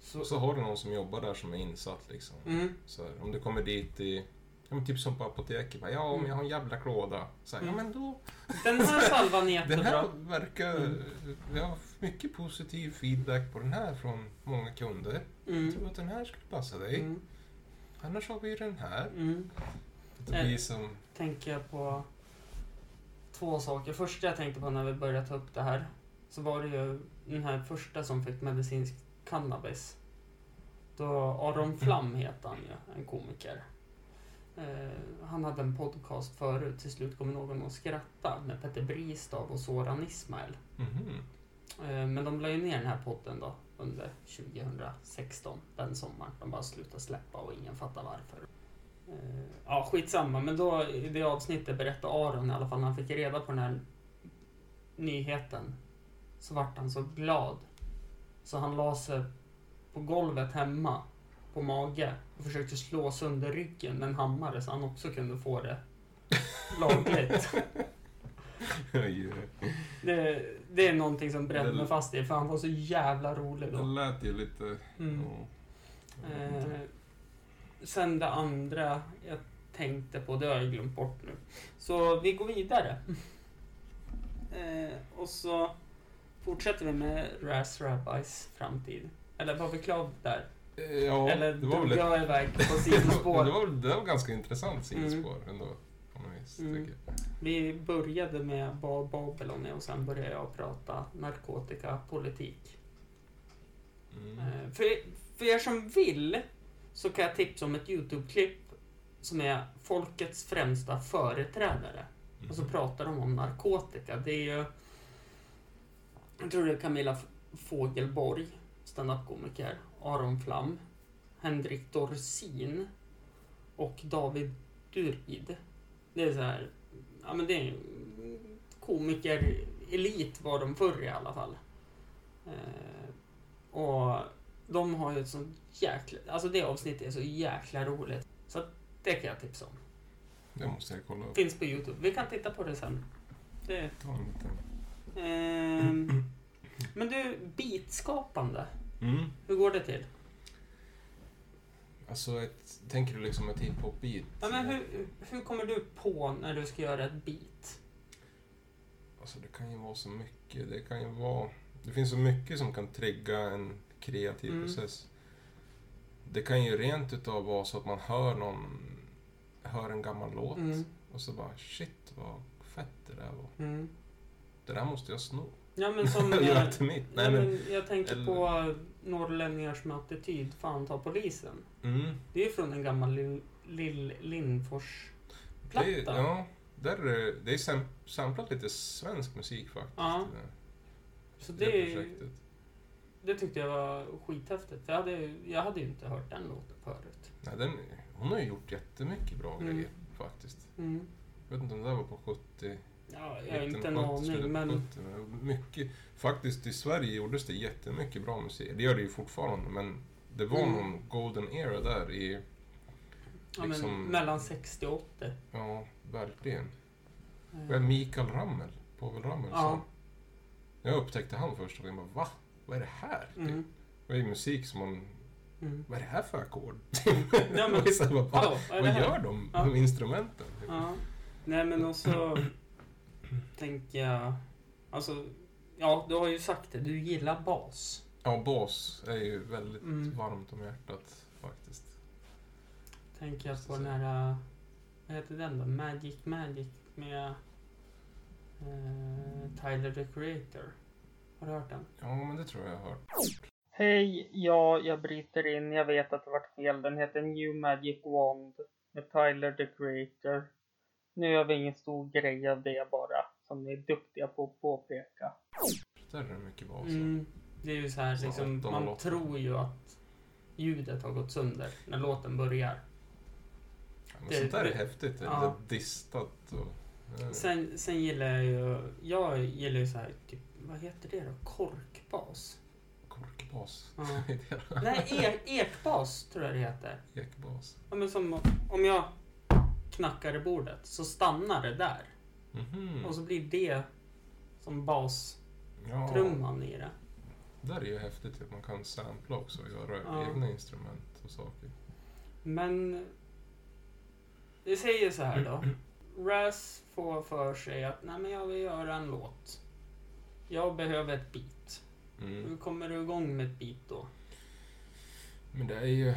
Så, Och så har du någon som jobbar där som är insatt liksom. mm, Så här, om du kommer dit i, ja, typ som på apoteket, bara, ja men jag har en jävla klåda. Så här, Mm. Ja men då, den här salvan är den här jättebra. verkar, Mm. vi har mycket positiv feedback på den här från många kunder. Jag Mm, tror att den här skulle passa dig. mm, Annars har vi den här. mm. Det Eh. blir som, tänker jag på två saker. Första jag tänkte på när vi började ta upp det här, så var det ju den här första som fick medicinsk cannabis. Då Aron Flam heter han ju, en komiker. Eh, han hade en podcast förut, till slut kom någon att skratta med Petter Bristav och Soran Ismail. mhm. Eh, men de la ju ner den här podden då under 2016, den sommaren. De bara slutade släppa och ingen fattar varför. Eh, ja, skitsamma. Men då i det avsnittet berättade Aron i alla fall när han fick reda på den här nyheten. Så vart han så glad. Så han la sig på golvet hemma på mage och försökte slå sönder ryggen med en hammare så han också kunde få det lagligt. Det, det är någonting som brände Det- mig fast i för han var så jävla rolig Det då. lät ju lite... Mm. ja. Eh, sen det andra jag tänkte på, det har jag glömt bort nu. Så vi går vidare. Eh, och så fortsätter vi med Raz Rabbis framtid. Eller var vi klara där? Eh, Ja, Eller det var väl jag iväg på det, sidospår? var, det var ganska intressant sidospår ändå. På något vis, Mm. Vi började med vad Babylon är och sen började jag prata narkotikapolitik. Mm. Eh, För, för er som vill så kan jag tipsa om ett YouTube-klipp som är folkets främsta företrädare. Och så Mhm. pratar de om narkotika. Det är ju... Jag tror det är Camilla Fogelborg, standup-komiker, Aron Flam, Henrik Dorsin och David Durid. Det är så här... Ja men det är komiker-elit var de förr i alla fall. Eh, och de har ju ett sånt jäkla... Alltså det avsnittet är så jäkla roligt. Så det kan jag tipsa om. Det måste jag kolla upp. Finns på Youtube. Vi kan titta på det sen. Det, Ta en liten... ehm, men du, beatskapande. Mm. Hur går det till? Alltså, ett, tänker du liksom ett hiphop-beat? Ja, men hur, hur kommer du på när du ska göra ett beat? Alltså, det kan ju vara så mycket. Det kan ju vara... Det finns så mycket som kan trigga en kreativ Mm. process. Det kan ju rent utav vara så att man hör någon... Hör en gammal låt Mm. och så bara shit vad fett det där var. Mm. Det där måste jag sno. Ja, men som... och eh, göra till mitt. ja, Nej, men, jag tänker eller- på norrlänningars med attityd. Fan ta polisen. mm. Det är ju från en gammal Lill, Lill Det Lindfors-platta. ja, där är det, är sam, samplat lite svensk musik faktiskt. Ja. Så det, det, det tyckte jag var skithäftigt. Jag hade, jag hade ju inte hört den låten förut. Nej, den, hon har ju gjort jättemycket bra Mm. grejer faktiskt. Mm. Jag vet inte om det där var på 70, Ja, jag har inte en 1970, aning, men... 1970. Mycket, faktiskt i Sverige gjordes det jättemycket bra musik. Det gör det ju fortfarande, men det var Mm. någon golden era där i... Ja, men liksom- mellan 60 och 80. Ja, verkligen. Eh, Mikael Rammel? Povel Ramel Ja. Jag upptäckte han första gången. Jag bara, va? Vad är det här? Mm. Det är musik som man... Mm. Vad är det här för ackord? Ja, men- bara, vad gör de? Ja. De instrumenten? Ja. Nej, men också tänker jag... Alltså, ja, du har ju sagt det. Du gillar bas. Ja, bas är ju väldigt Mm. varmt om hjärtat faktiskt. Tänker jag på den här... äh, Vad heter den då? Magic Magic med eh, Tyler the Creator. Har du hört den? Ja, men det tror jag jag har hört. Hej, ja, jag bryter in. Jag vet att det vart fel. Den heter New Magic Wand med Tyler the Creator. Nu gör vi ingen stor grej av det bara, som ni är duktiga på att påpeka. Där är det mycket bas. Mm, det är ju så här, liksom, man låten. tror ju att ljudet har gått sönder när låten börjar. Ja, men det- sånt där är det- häftigt. Det är ja. lite distat och... ja. Sen, sen gillar jag ju, jag gillar ju så här, typ, vad heter det då? Korkbas? Korkbas. Ja. Nej, e ekbas tror jag det heter. Ekbas. Ja, men som om jag knackar i bordet så stannar det där. Mhm. Och så blir det som bastrumman Ja, i det. där är ju häftigt att man kan sampla också och göra Ja. egna instrument och saker. Men det säger så här då. Raz får för sig att nej men jag vill göra en låt. Jag behöver ett beat. Mm. Hur kommer du igång med ett beat då? Men det är ju...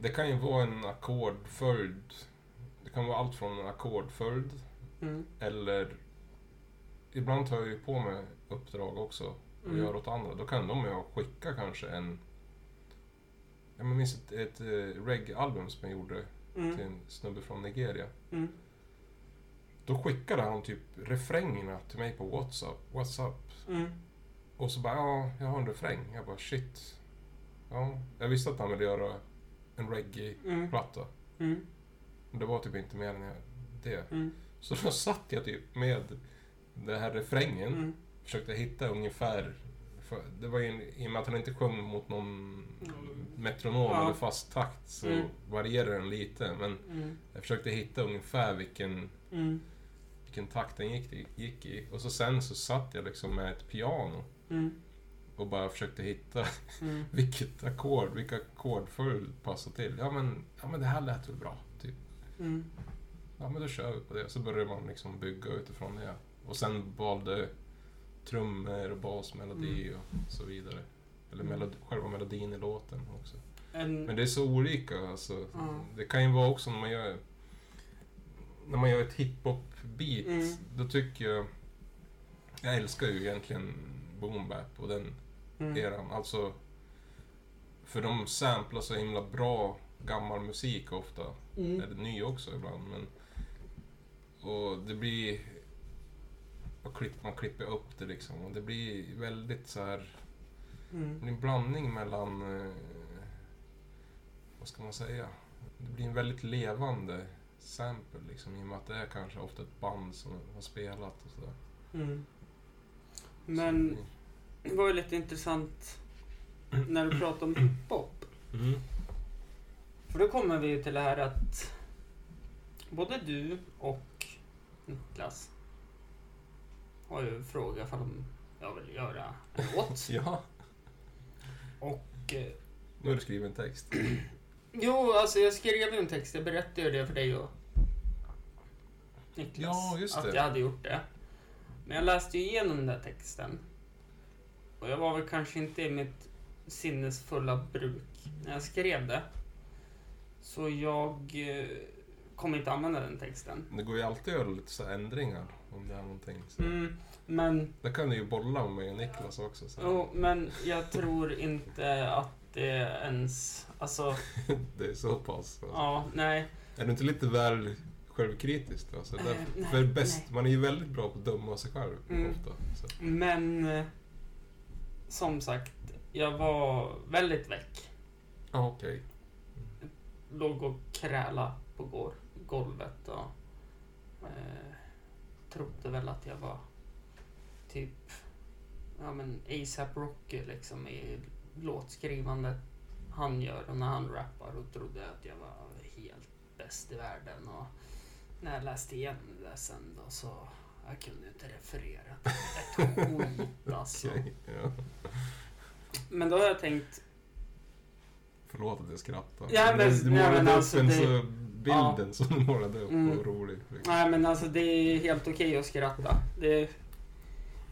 Det kan ju vara en ackordföljd. Det kan vara allt från en ackordföljd Mm. eller... Ibland tar jag ju på mig uppdrag också och Mm. gör åt andra. Då kan de ju skicka kanske en... Jag minns ett, ett eh, reggae-album som jag gjorde till Mm. en snubbe från Nigeria. Mm. Då skickade han typ refrängerna till mig på WhatsApp. WhatsApp. Mm. Och så bara, ja, jag har en refräng. Jag bara, shit. Ja, jag visste att han ville göra en reggae-platta. Det var typ inte mer än jag- det. Mm. Så då satt jag typ med den här refrängen. Mm. Försökte hitta ungefär. För det var ju, en- i och med att han inte sjöng mot någon metronom Ja. eller fast takt så Mm. varierar den lite. Men Mm. jag försökte hitta ungefär vilken, Mm. vilken takt den gick, i- gick i. Och så sen så satt jag liksom med ett piano Mm. och bara försökte hitta Mm. vilket ackord, vilka ackordföljd passar till. Ja men, ja men det här lät väl bra. Mm. Ja men då kör vi på det. Så började man liksom bygga utifrån det. Och sen valde trummor och basmelodi och så vidare. Eller Mm. melodi, själva melodin i låten också. En, Men det är så olika alltså. Ja. Det kan ju vara också när man gör när man gör ett hiphop-beat. Mm. Då tycker jag jag älskar ju egentligen boom bap och den mm. eran. Alltså, för de samplar så himla bra gammal musik ofta. Mm. Eller ny också ibland. Men, och det blir... Och klipp, man klipper upp det liksom. Och det blir väldigt så här... Mm. en blandning mellan... Eh, vad ska man säga? Det blir en väldigt levande sample liksom. I och med att det är kanske ofta ett band som har spelat och sådär. Mm. Men det var ju lite intressant när du pratade om hiphop. Mm. För då kommer vi till det här att både du och Niklas har ju frågat om jag vill göra en låt. Ja, Och eh, nu har du skrivit en text. jo, alltså jag skrev ju en text. Jag berättade ju det för dig och Niklas. Ja, just Att det. jag hade gjort det. Men jag läste ju igenom den där texten. Och jag var väl kanske inte i mitt sinnesfulla bruk när jag skrev det. Så jag eh, kommer inte använda den texten. Det går ju alltid att göra lite så ändringar om det är någonting. Så. Mm, men, Det kan du ju bolla med mig och Niklas också. Så. jo, men jag tror inte att det ens... Alltså, Det är så pass. Alltså. ja, nej. Är du inte lite väl självkritisk då? Så där, nej, för bäst, nej. man är ju väldigt bra på att döma sig själv Mm. ofta. Så. Men eh, som sagt, jag var väldigt väck. Ja, okej. Låg och kräla på golvet och... Eh, trodde väl att jag var typ ja men ASAP Rocky liksom i låtskrivandet han gör och när han rappar och trodde att jag var helt bäst i världen och när jag läste igenom det sen då så jag kunde inte referera ett skit alltså. Okej, ja. Men då har jag tänkt Förlåt att jag skrattar. Ja, men- du målade men upp alltså en det- så bilden som du målade upp Mm. var rolig. Liksom. Nej men alltså det är helt okej att skratta. Det,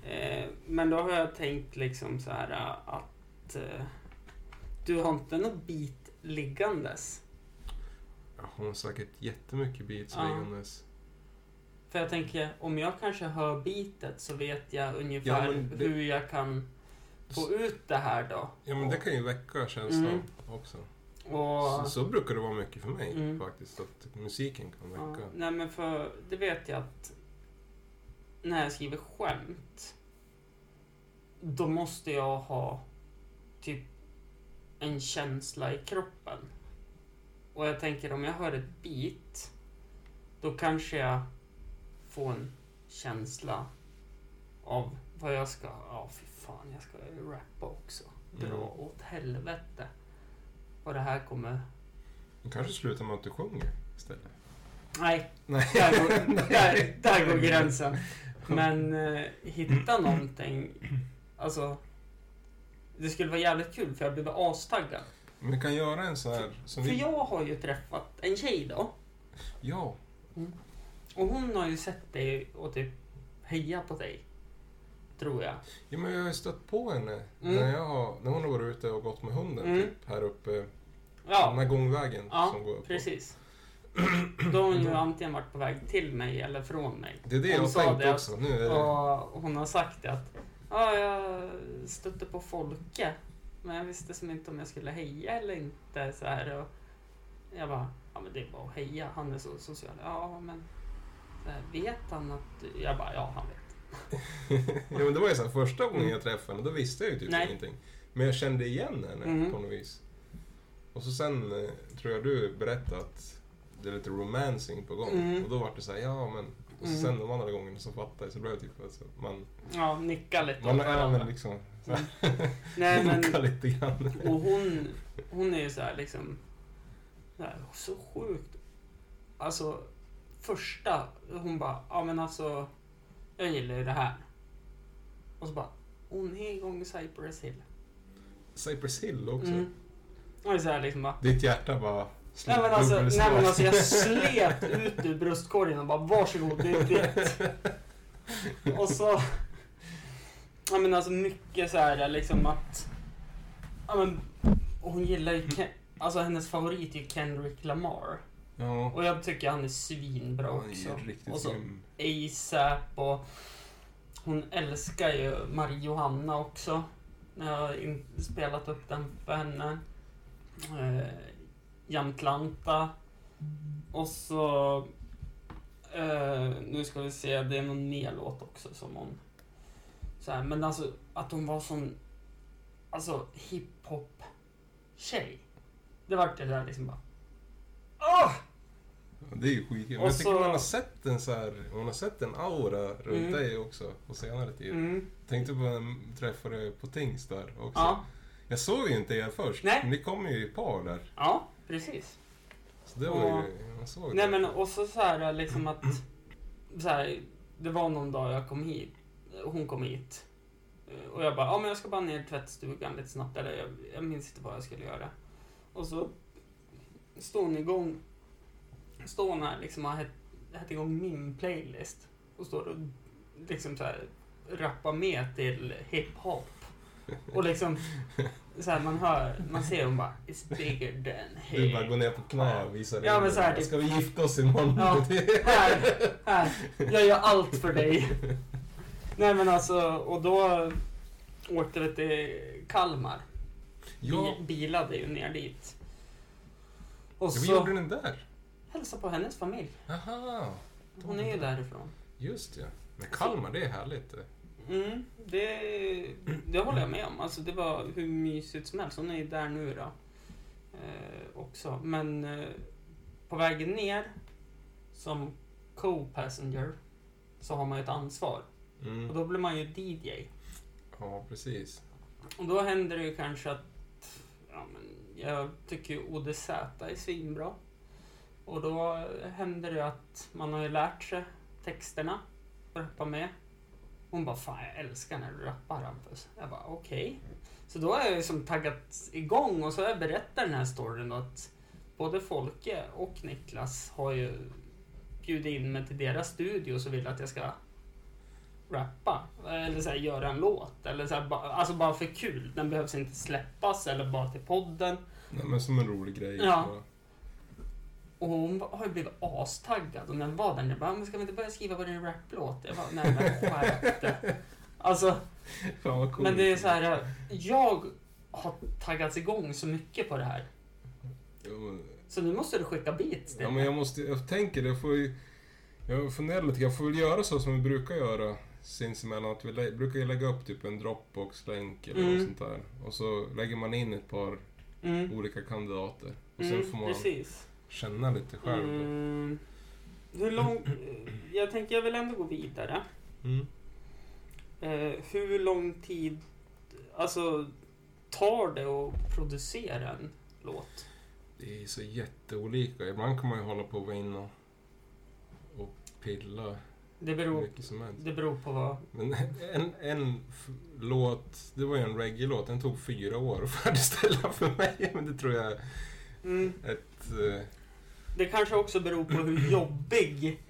eh, men då har jag tänkt liksom så här eh, att eh, du har inte något bit liggandes. Ja, hon har säkert jättemycket beats Ja. liggandes. För jag tänker, om jag kanske hör bitet så vet jag ungefär Ja, det- hur jag kan få ut det här då. Ja men det kan ju väcka känslan Mm. också. Och, Så, så brukar det vara mycket för mig Mm. faktiskt. Att musiken kan ja, väcka. nej men för det vet jag att när jag skriver skämt då måste jag ha typ en känsla i kroppen. Och jag tänker om jag hör ett beat då kanske jag får en känsla av vad jag ska... Ja, fy fan, jag ska rappa också. Dra Mm. åt helvete. Vad det här kommer... Det kanske slutar med att du sjunger istället. Nej, Nej. där går, där, där går gränsen. Men eh, hitta någonting. Alltså, det skulle vara jävligt kul för jag blev astaggad. Men vi kan göra en sån här... För vi... jag har ju träffat en tjej då. Ja. Och hon har ju sett dig och typ hejat på dig. Tror jag. ja, men jag har ju stött på henne Mm. när, jag har, när hon har varit ute och gått med hunden Mm. typ här uppe. Den Ja, här gångvägen ja som går upp. precis. Då har hon ju antingen varit på väg till mig eller från mig. Det är det jag Hon har sa tänkt det också. Nu är det... Och hon har sagt det att ja, jag stötte på Folke. Men jag visste som inte om jag skulle heja eller inte. Så här, och jag bara, ja men det är bara att heja. Han är så social. Ja men här, vet han att... du-" Jag bara, ja han vet. ja, men det var ju så här, första gången jag träffade henne, då visste jag ju typ Nej. ingenting. Men jag kände igen henne Mhm. på något vis. Och så sen eh, tror jag du berättade att det är lite romancing på gång. Mm. Och då var det så här, ja men... Och så Mm. sen de andra gångerna så fattade jag, så blev det typ alltså, man... Ja, nicka lite Man är men liksom... Här, Nej men, nicka lite grann. och hon, hon är ju så här liksom, så sjukt. Alltså, första, hon bara, ja men alltså, jag gillar ju det här. Och så bara, hon är igång Cypress Hill. Cypress Hill också. Mm. Och så här liksom bara, Ditt hjärta bara... nej men alltså, nej men alltså jag slet ut ur bröstkorgen och bara, varsågod, det är ditt. Och så, ja men alltså mycket så här liksom att, ja men, och hon gillar ju, Ken, alltså hennes favorit är ju Kendrick Lamar. Ja. Och jag tycker han är svinbra Han är också. Och så. ASAP och hon älskar ju Marie Johanna också. Jag har spelat upp den för henne. Eh, Jamtlanta. Och så... Eh, nu ska vi se, det är någon mer låt också som hon... Så här, men alltså att hon var sån... Alltså hiphop-tjej. Det vart det där liksom bara... Åh! Ja, Det är ju skitkul. Men Och jag tycker så- man har sett en så här, man har sett en aura runt Mm. dig också på senare tid. Mm. Tänkte på när jag träffade på Tings där också. Ja, Jag såg ju inte er först, Nej. men ni kom ju i par där. ja, precis. Så det var Ja. ju, man såg Nej det. men och så, här liksom att... Så här, det var någon dag jag kom hit. Hon kom hit. Och jag bara, ja men jag ska bara ner i tvättstugan lite snabbt. Eller jag, jag minns inte vad jag skulle göra. Och så står hon igång. Står här liksom har hett igång min playlist. Och står och liksom så här rappar med till hiphop. Och liksom så här, man hör, man ser hon bara It's bigger than Du bara går ner på knä och visar Ja, men så här dig. typ- Ska vi gifta oss imorgon? Ja. Här, här. Jag gör allt för dig. Nej men alltså, och då åkte vi till Kalmar. ja, Bi- bilade ju ner dit. Och ja, vi så gjorde den där. Hälsa på hennes familj. Aha, Hon är ju därifrån. just ja. Men Kalmar, det är härligt. det. Mm, det, det håller jag med om. Alltså det var hur mysigt som helst. Hon är ju där nu då. Eh, också. Men eh, på vägen ner som co-passenger så har man ju ett ansvar. Och Mm. då blir man ju DJ. Ja, precis. Och då händer det ju kanske att... Ja, men jag tycker ju ODZ är svinbra. Och då händer det att man har ju lärt sig texterna att rappa med. Hon bara, fan jag älskar när du rappar Hampus. Jag bara, okej. Så då har jag ju som taggat igång och så har jag berättat den här storyn då att både Folke och Niklas har ju bjudit in mig till deras studio och så vill att jag ska rappa. Eller så här, göra en låt. Eller så här, ba, alltså bara för kul. Den behövs inte släppas eller bara till podden. Nej, men som en rolig grej. Ja. Så. Och hon har ju blivit astaggad. Och när jag var där nere, bara, men ska vi inte börja skriva på din raplåt? Jag bara, nej men skärp dig. Alltså, Fan vad coolt. men det är så här. Jag har taggats igång så mycket på det här. Så nu måste du skicka beats till Ja, men mig. jag måste, jag tänker det, jag får ju, jag funderar lite, jag får väl göra så som vi brukar göra sinsemellan, att vi lä- brukar ju lägga upp typ en Dropbox-länk eller Mm. något sånt där. Och så lägger man in ett par Mm. olika kandidater. Och sen Mm, får man precis. Känna lite själv. Mm. Hur lång... Jag tänker jag vill ändå gå vidare. Mm. Eh, hur lång tid alltså, tar det att producera en låt? Det är så jätteolika. Ibland kan man ju hålla på och inne och, och pilla Det beror, mycket som helst. det beror på vad... Men en, en låt, det var ju en reggae-låt, den tog fyra år att färdigställa för mig. Men det tror jag är Mm, ett... eh, det kanske också beror på hur jobbig...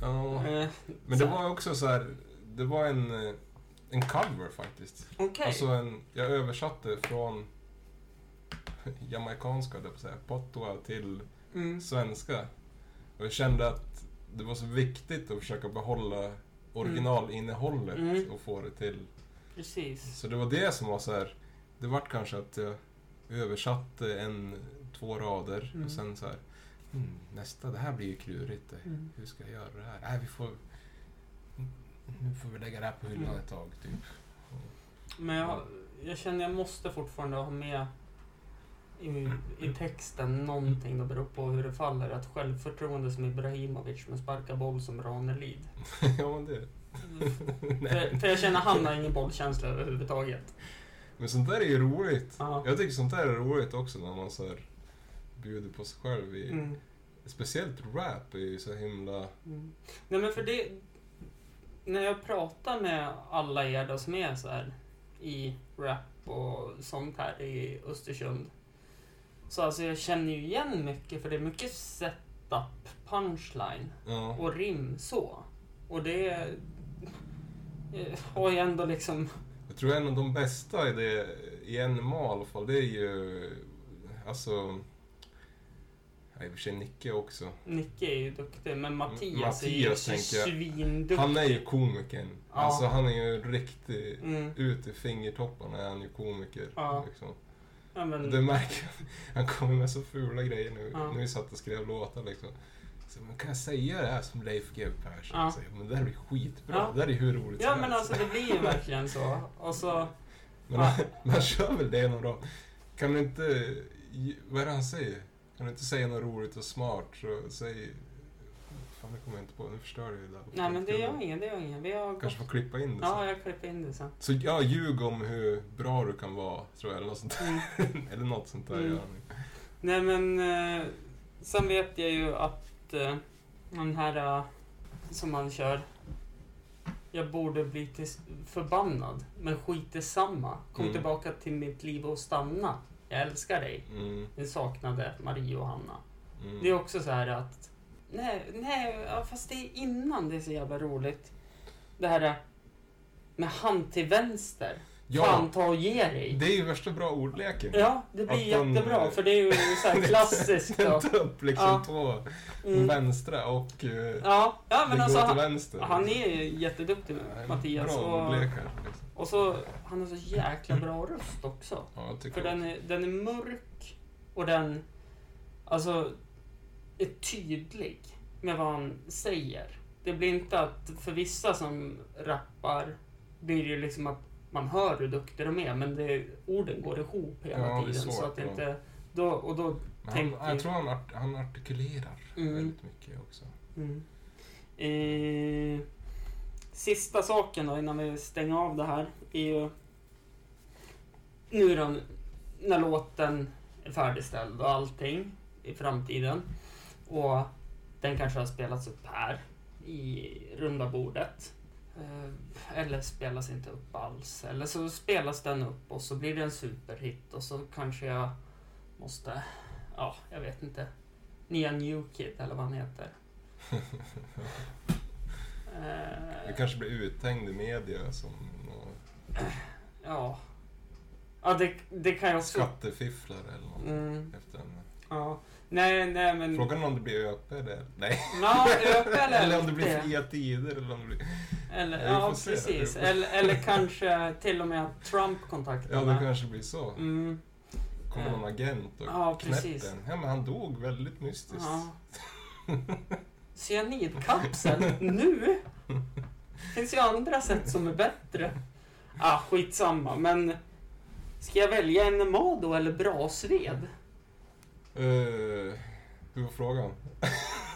Ja, Eh, men det var också så här, det var en, eh, en cover faktiskt. Okej. Alltså en, jag översatte från jamaicanska, höll jag på att säga, patois till mm, svenska. Och jag kände att det var så viktigt att försöka behålla originalinnehållet Mm. och få det till. precis. Så det var det som var så här. det vart kanske att jag översatte en, två rader Mm. och sen så här. Hmm, nästa, det här blir ju klurigt. Mm. Hur ska jag göra det här? Nej, vi får... Nu får vi lägga det här på hyllan Mm. ett tag, typ. Men jag, jag känner jag måste fortfarande ha med i, i texten någonting. Det beror på hur det faller. Att självförtroende som Ibrahimovic med sparka boll som Ranelid. ja, men det... för, för jag känner han har ingen bollkänsla överhuvudtaget. Men sånt där är ju roligt. Ja. Jag tycker sånt där är roligt också när man så här bjuder på sig själv i... Mm. Speciellt rap är ju så himla... Mm. Nej men för det... När jag pratar med alla er då som är så här i rap och sånt här i Östersund. Så alltså jag känner ju igen mycket för det är mycket setup, punchline Ja. och rim så. Och det har ju ändå liksom... Jag tror en av de bästa i det, i NMA i alla fall, det är ju... Alltså... Ja, i och för sig Nicke också. Nicke är ju duktig, men Mattias, Mattias, är ju svinduktig. Han är ju komikern. Ja. Alltså han är ju riktigt... Mm. Ut i fingertopparna är han ju komiker. Ja. Liksom. Ja, men, Det märker. Han kommer med så fula grejer nu. Ja. När vi satt och skrev låtar liksom. Så, men kan jag säga det här som Leif GW Persson? Ja. Så, men det här blir skitbra. Ja. Det här är hur roligt ja som men helst. alltså det blir ju verkligen så. Och så... Men Ja. han, men han kör väl det någon dag. Kan du inte... Vad är det han säger? Kan du inte säga något roligt och smart så säg... Fan, det kommer jag inte på. Nu förstör du ju det där. Nej men det gör ingen, det gör ingen. Vi har. Kanske får klippa in det Ja, sen. jag klipper in det sen. Så ja, ljug om hur bra du kan vara, tror jag. Eller något sånt där. Mm. eller något sånt där Mm. Nej men... Eh, sen vet jag ju att eh, den här eh, som man kör. Jag borde bli förbannad, men skit samma. Kom Mm. tillbaka till mitt liv och stanna. Jag älskar dig. Mm, Jag saknade Marie och Hanna. mm. Det är också så här att... Nej, nej, ja, fast det är innan det är så jävla roligt. Det här eh, med hand till vänster. Ja. Fan, ta och ge dig. Det är ju värsta bra ordleken. Ja, det blir de, jättebra. eh, För det är ju så här klassiskt. Vänt upp liksom Ja. två Mm. vänstra och uh, Ja, ja men det alltså går till han, vänster. han är ju jätteduktig Nej, Mattias. Bra Och, ordlekar. Liksom. Och så, han har så jäkla bra röst också. Ja, jag tycker För den är, den är mörk och den alltså är tydlig med vad han säger. Det blir inte att, för vissa som rappar, blir det ju liksom att man hör hur duktig de är, men det, orden går ihop hela Ja, tiden. Så svårt att det att- inte, då, och då, Men han, jag tror han, art, han artikulerar Mm. väldigt mycket också. mm. eh, sista saken då innan vi stänger av det här är ju nu då när låten är färdigställd och allting i framtiden och den kanske har spelats upp här i runda bordet. Eh, eller spelas inte upp alls. Eller så spelas den upp och så blir det en superhit och så kanske jag måste, ja, jag vet inte. Nya Newkid eller vad han heter. Eh, Du kanske blir uthängd i media som Ja. Ja, det, det kan jag också... skattefifflare eller något. Mm, Efter en... ja. Nej, nej men... Frågan om det blir ÖP eller? Nej. Ja, öka eller eller om det blir fria tider eller om det blir... Eller, ja, precis. Eller, eller kanske till och med att Trump kontaktar Ja, det kanske blir så. Mm, Kommer någon agent och Ja, knäpper precis. en. Ja, men han dog väldigt mystiskt. ja. Cyanidkapsel? Nu? finns ju andra sätt som är bättre. Ah, skitsamma, men... Ska jag välja NMA då eller Brasved? Uh, hur var frågan?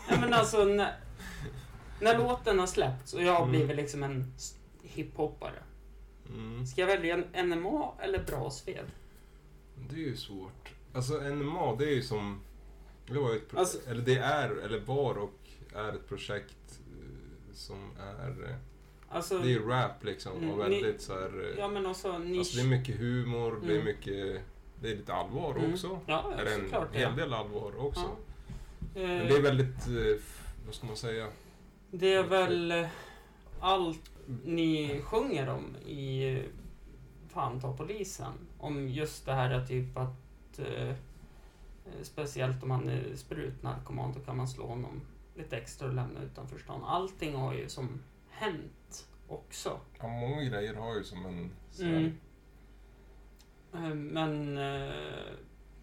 Ja, men alltså, när, när låten har släppts och jag har Mm. blivit liksom en hiphoppare. Mm. Ska jag välja en NMA eller Brasved? Det är ju svårt. Alltså NMA, det är ju som... Det var ju ett Alltså- eller det är, eller var och är ett projekt eh, som är... eh, Alltså, Det är rap liksom Mm, och ni- väldigt så här... eh, ja men också nisch. Alltså det är mycket humor, det är Mm. mycket... Det är lite allvar Mm. också. Ja, Eller en såklart. hel Ja. del allvar också. Ja. Men det är väldigt... Vad ska man säga? det är väl allt ni sjunger om i Fan ta polisen. Om just det här att typ att eh, speciellt om han är sprutnarkoman då kan man slå honom lite extra och lämna utanför stan. Allting har ju som hänt också. Ja, många grejer har ju som en... Mm. Eh, Men eh,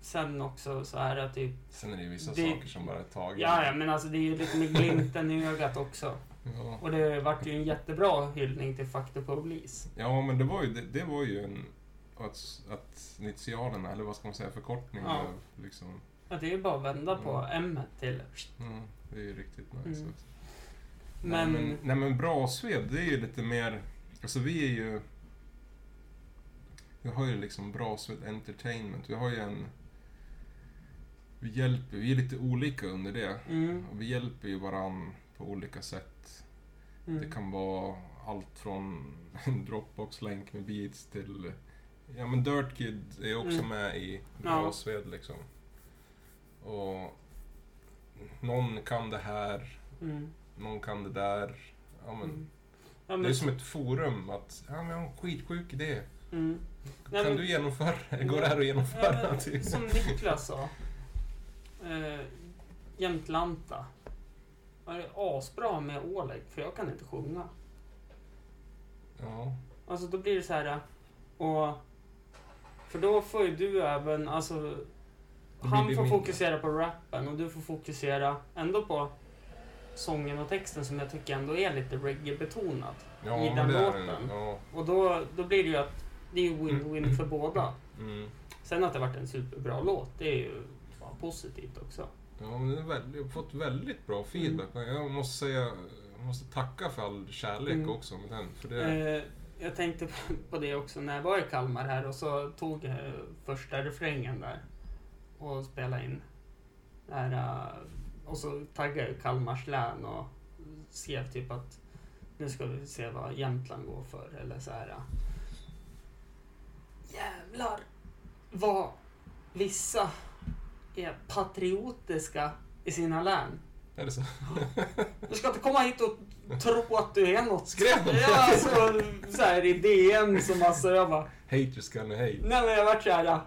sen också så är det typ Sen är det ju vissa Det- saker som bara är tagna. Ja, ja, men alltså det är ju lite med glimten i ögat också. Ja. Och det vart ju en jättebra hyllning till the Police. Ja, men det var ju, det, det var ju en... Att, att initialerna, eller vad ska man säga, förkortning Ja. av liksom... Ja, det är ju bara att vända på Mm. M till... Mm, det är ju riktigt nice. Mm. också. Men... Nej, men, nej men Brasved, det är ju lite mer... Alltså vi är ju... Vi har ju liksom Brasved Entertainment. Vi har ju en... Vi hjälper, vi är lite olika under det. Mm, Och vi hjälper ju varann på olika sätt. mm, Det kan vara allt från en Dropbox-länk med beats till... Ja men Dirt Kid är också Mm. med i. Brasved liksom. Och... Någon kan det här, mm, någon kan det där. Ja, men, mm. Ja, Det men, är som ett forum att, ja men jag har en skitsjuk idé. mm. Nej, kan men- du genomföra det? Går det här att Ja, genomföra? men, Typ. som Niklas sa. Eh, Jämtlanta. Det är asbra med Oleg, för jag kan inte sjunga. Ja. Alltså då blir det så här. Och... För då får ju du även, alltså... Han får fokusera på rappen och du får fokusera ändå på sången och texten som jag tycker ändå är lite reggae-betonad. ja I den låten. en- Ja. Och då, då blir det ju att det är ju win-win för båda. Mm. Sen att det varit en superbra låt, det är ju fan positivt också. Ja, men den har fått väldigt bra feedback. Jag måste säga, jag måste tacka för all kärlek Mm. också med den. För det, Eh, jag tänkte på det också när jag var i Kalmar här och så tog jag första refrängen där och spelade in. Där, eh, och så taggade jag Kalmars län och skrev typ att nu ska vi se vad Jämtland går för eller så här. eh. Jävlar vad vissa är patriotiska i sina län. är det så? Du ska inte komma hit och tro att du är något. Skrev de? Ja, alltså, så här i DM som alltså jag bara... Haters gonna hate. Nej men jag vart såhär...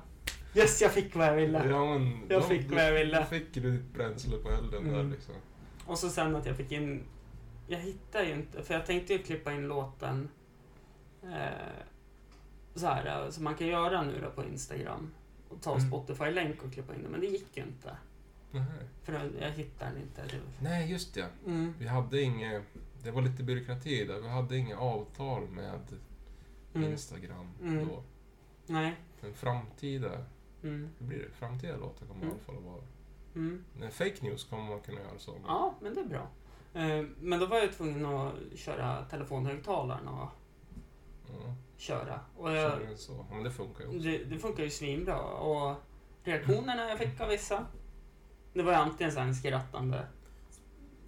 Yes, jag fick vad jag ville. Ja, men, Jag då- fick vad jag ville. Då fick du ditt bränsle på elden Mm. där liksom. Och så sen att jag fick in... Jag hittar ju inte, för jag tänkte ju klippa in låten eh, så här, eh, som man kan göra nu då på Instagram. Och ta Mm. Spotify-länk och klippa in det, men det gick ju inte. Nej. För jag, hittar den inte. Nej, just det. mm, Vi hade inget... Det var lite byråkrati där. Vi hade inget avtal med mm, Instagram Mm. då. nej. Men framtida... Mm, Hur blir det? Framtida låtar kommer Mm. i alla fall att vara... mm. Nej, fake news kommer man kunna göra så. men- Ja, men det är bra. Eh, Men då var jag tvungen att köra telefonhögtalaren och Ja, köra. Och jag, så. Men det funkar ju också. det, det funkar ju svinbra. Och reaktionerna jag fick av vissa, det var ju antingen så en skrattande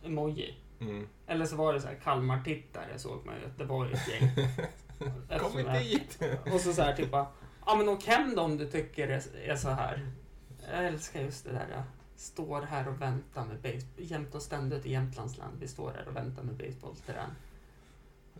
emoji. Mm. Eller så var det så här Kalmar-tittare såg man ju att det var ju ett gäng. Kom inte hit! Och så så här typ bara, ja men åk hem då om du tycker det är så här. Jag älskar just det där. Jag står här och väntar med baseball. Jämt och ständigt i Jämtlands län. Vi står här och väntar med baseballterräng.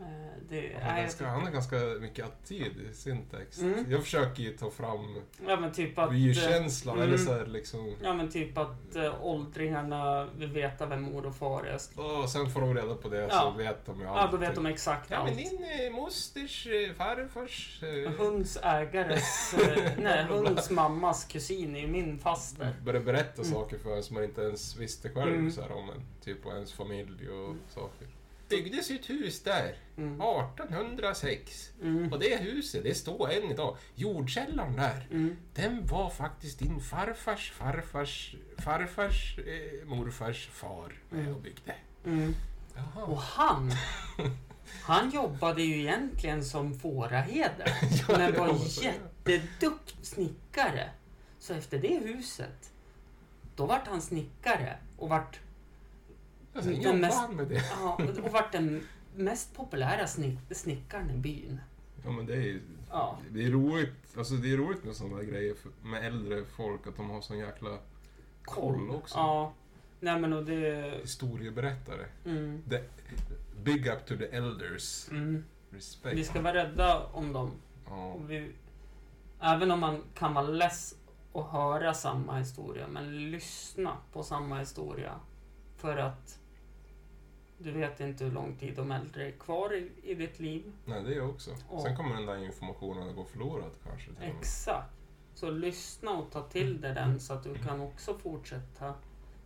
Eh, Det, Ja, nej, ganska, han har ganska mycket attityd i sin text. Mm. Jag försöker ju ta fram ja typ att... eh, vi-känslan, mm. eller så här liksom... Ja men typ att äh, åldringarna vill veta vem mor och far är. Och sen får de reda på det Ja. så vet de ju allt. Ja, då vet de exakt Ja, men allt. din eh, mosters eh, farfars... Eh, Hunds ägares, eh, nej, hunds mammas kusin är ju min faster. börjar berätta Mm. saker för en som man inte ens visste själv Mm. så här, om en. Typ och ens familj och Mm. saker. Byggdes ju ett hus där Mm. 1806. Mm. Och det huset, det står än idag. Jordkällaren där, Mm. den var faktiskt din farfars farfars farfars eh, morfars far med Mm. och byggde. Mm. Och han, han jobbade ju egentligen som fåraheder. Ja, Men var jätteduktig snickare. Så efter det huset, då vart han snickare och vart, Ja, sen den jobbade mest- han med det. ja, och vart den mest populära snick, snickaren i byn. Ja men det är. Ja. Det är roligt, alltså det är roligt med sådana grejer för, med äldre folk, att de har sån jäkla koll också. Ja. Nej men och det... Historieberättare. Mm, The, big up to the elders. mm. Respect. Vi ska vara rädda om dem. Ja. Och vi, även om man kan vara less att höra samma historia, men lyssna på samma historia. För att du vet inte hur lång tid de äldre är kvar i, i ditt liv. Nej, det är jag också. Ja. Sen kommer den där informationen att gå förlorad kanske. och. Exakt. Så lyssna och ta till dig den så att du kan också fortsätta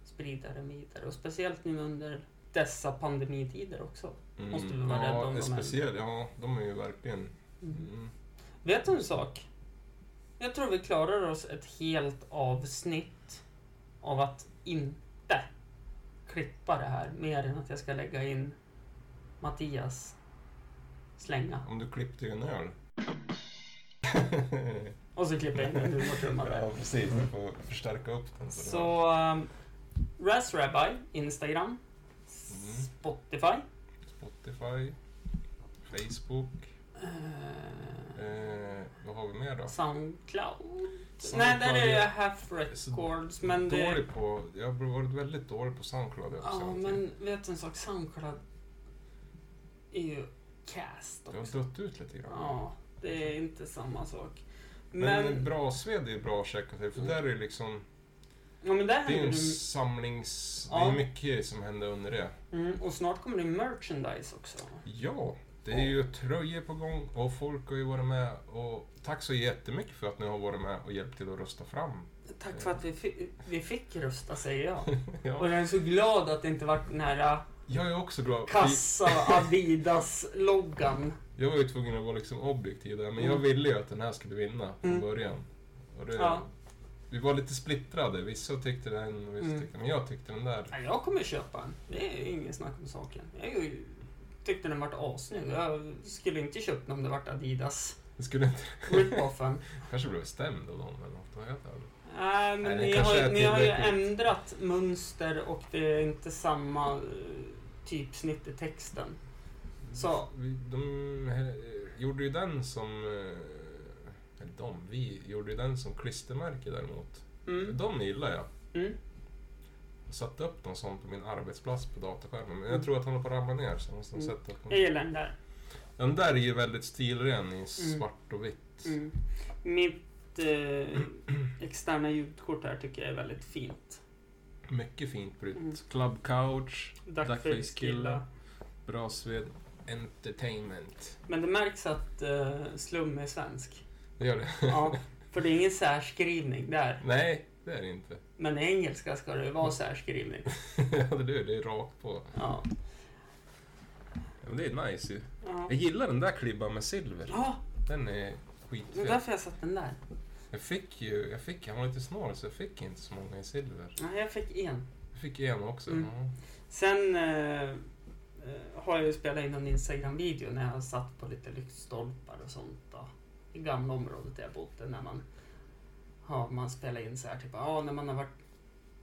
sprida den vidare. Och speciellt nu under dessa pandemitider också. måste vi vara rädda om ja, de speciellt, ja, de är ju verkligen... Mm. Mm. Vet du en sak? Jag tror vi klarar oss ett helt avsnitt av att inte klippa det här mer än att jag ska lägga in Mattias slänga. Om du klippte en öl. Och så klipper jag in en humortrumma ja, där. precis. Du får förstärka upp den. Så, Så, um, Raz Rabbi, Instagram, Mm. Spotify. Spotify, Facebook. eh, Eh, vad har vi mer då? Soundcloud. Soundcloud, Nej, där är ja. det Half Records. Men det... dålig på, jag har varit väldigt dålig på Soundcloud också. Ja, men vet du en sak? Soundcloud är ju cast Det har också. dött ut lite grann. Ja, det är inte samma sak. Men, Men, bra Sved är bra att checka till, för Mm. där är det liksom... ja, där Det är ju en det... samlings... Ja. Det är mycket som händer under det. Mm, och snart kommer det merchandise också. Ja, det är ju tröjor på gång och folk har ju varit med och tack så jättemycket för att ni har varit med och hjälpt till att rösta fram. Tack för att vi, fi- vi fick rösta, säger jag. Och Ja, jag är så glad att det inte vart den här äh, jag är också glad. kassa Adidas-loggan. Jag var ju tvungen att vara liksom objektiv där, men Mm. jag ville ju att den här skulle vinna från Mm. början. Och det, Ja. Vi var lite splittrade, vissa tyckte den och vissa Mm. tyckte men jag tyckte den där. Ja, jag kommer köpa den. Det är ingen snack om saken. Jag är ju- tyckte den vart assnygg. Jag skulle inte köpt den om det vart Adidas Det skulle inte... rip-offen. kanske blev stämd av någon eller något. vad vet jag. Nej, men Nej, ni, har, ni har ju ändrat mönster och det är inte samma eh, typsnitt i texten. Så. De eh, gjorde ju den som... eh, Eller de, vi gjorde ju den som klistermärke däremot. Mm, De gillar jag. mm. Satte upp någon sån på min arbetsplats på dataskärmen. Men Mm. jag tror att han håller på att ramla ner så jag måste Mm. sätta upp Jag den. gillar den där. Den där är ju väldigt stilren i svart och vitt. Mm. Mitt eh, externa ljudkort här tycker jag är väldigt fint. Mycket fint brytt. Mm. Club Couch, Duckface killa. Bra Sved Entertainment. Men det märks att uh, Slum är svensk. Det gör det. Ja, för det är ingen särskrivning där. Nej, det är det inte. Men engelska ska det ju vara särskrivning. ja, det är det. är rakt på. Ja. Ja, men det är nice ju. Ja, Jag gillar den där klibban med silver. ja Den är det är skitfet. därför jag satt den där. Jag fick ju, jag fick, jag var lite snål så jag fick inte så många i silver. Nej, jag fick en. Jag fick en också. Mm. Ja. Sen eh, eh, har jag ju spelat in en Instagram-video när jag satt på lite lyktstolpar och sånt då, i gamla området där jag bodde. När man, ja, man spelar in så här typ, ja när man har varit...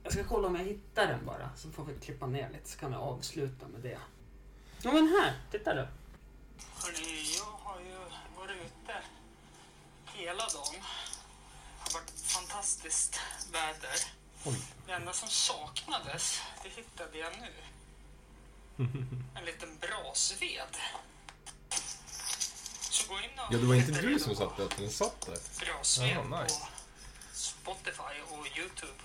Jag ska kolla om jag hittar den bara, så får vi klippa ner lite så kan vi avsluta med det. Ja men här, titta du. Hörni, jag har ju varit ute hela dagen. Det har varit fantastiskt väder. Oj. Det enda som saknades, det hittade jag nu. En liten brasved. Så gå in och Ja, det var inte du som på satt där, utan den satt där. Brasved Jaha, nice. på Spotify och Youtube.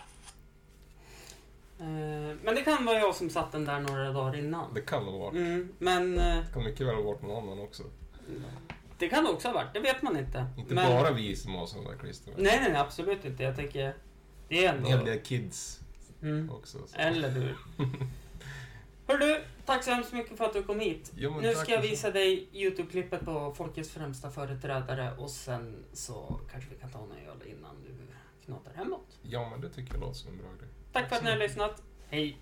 Eh, Men det kan vara jag som satt den där några dagar innan. Det kan ha varit. Mm, men eh, Det kan mycket väl ha varit någon annan också. det kan det också ha varit, det vet man inte. Inte men, bara vi som har sådana där klistermärken. Nej, nej, nej, absolut inte. Jag tänker, det är En ändå... del kids Mm. också. Så. Eller hur? Hör du, tack så hemskt mycket för att du kom hit. Men Nu tack ska jag för- visa dig Youtube-klippet på Folkets främsta företrädare och sen så kanske vi kan ta en öl innan du knatar hemåt. Ja, men det tycker jag låter som en bra grej. Tack för att ni har lyssnat. Hej!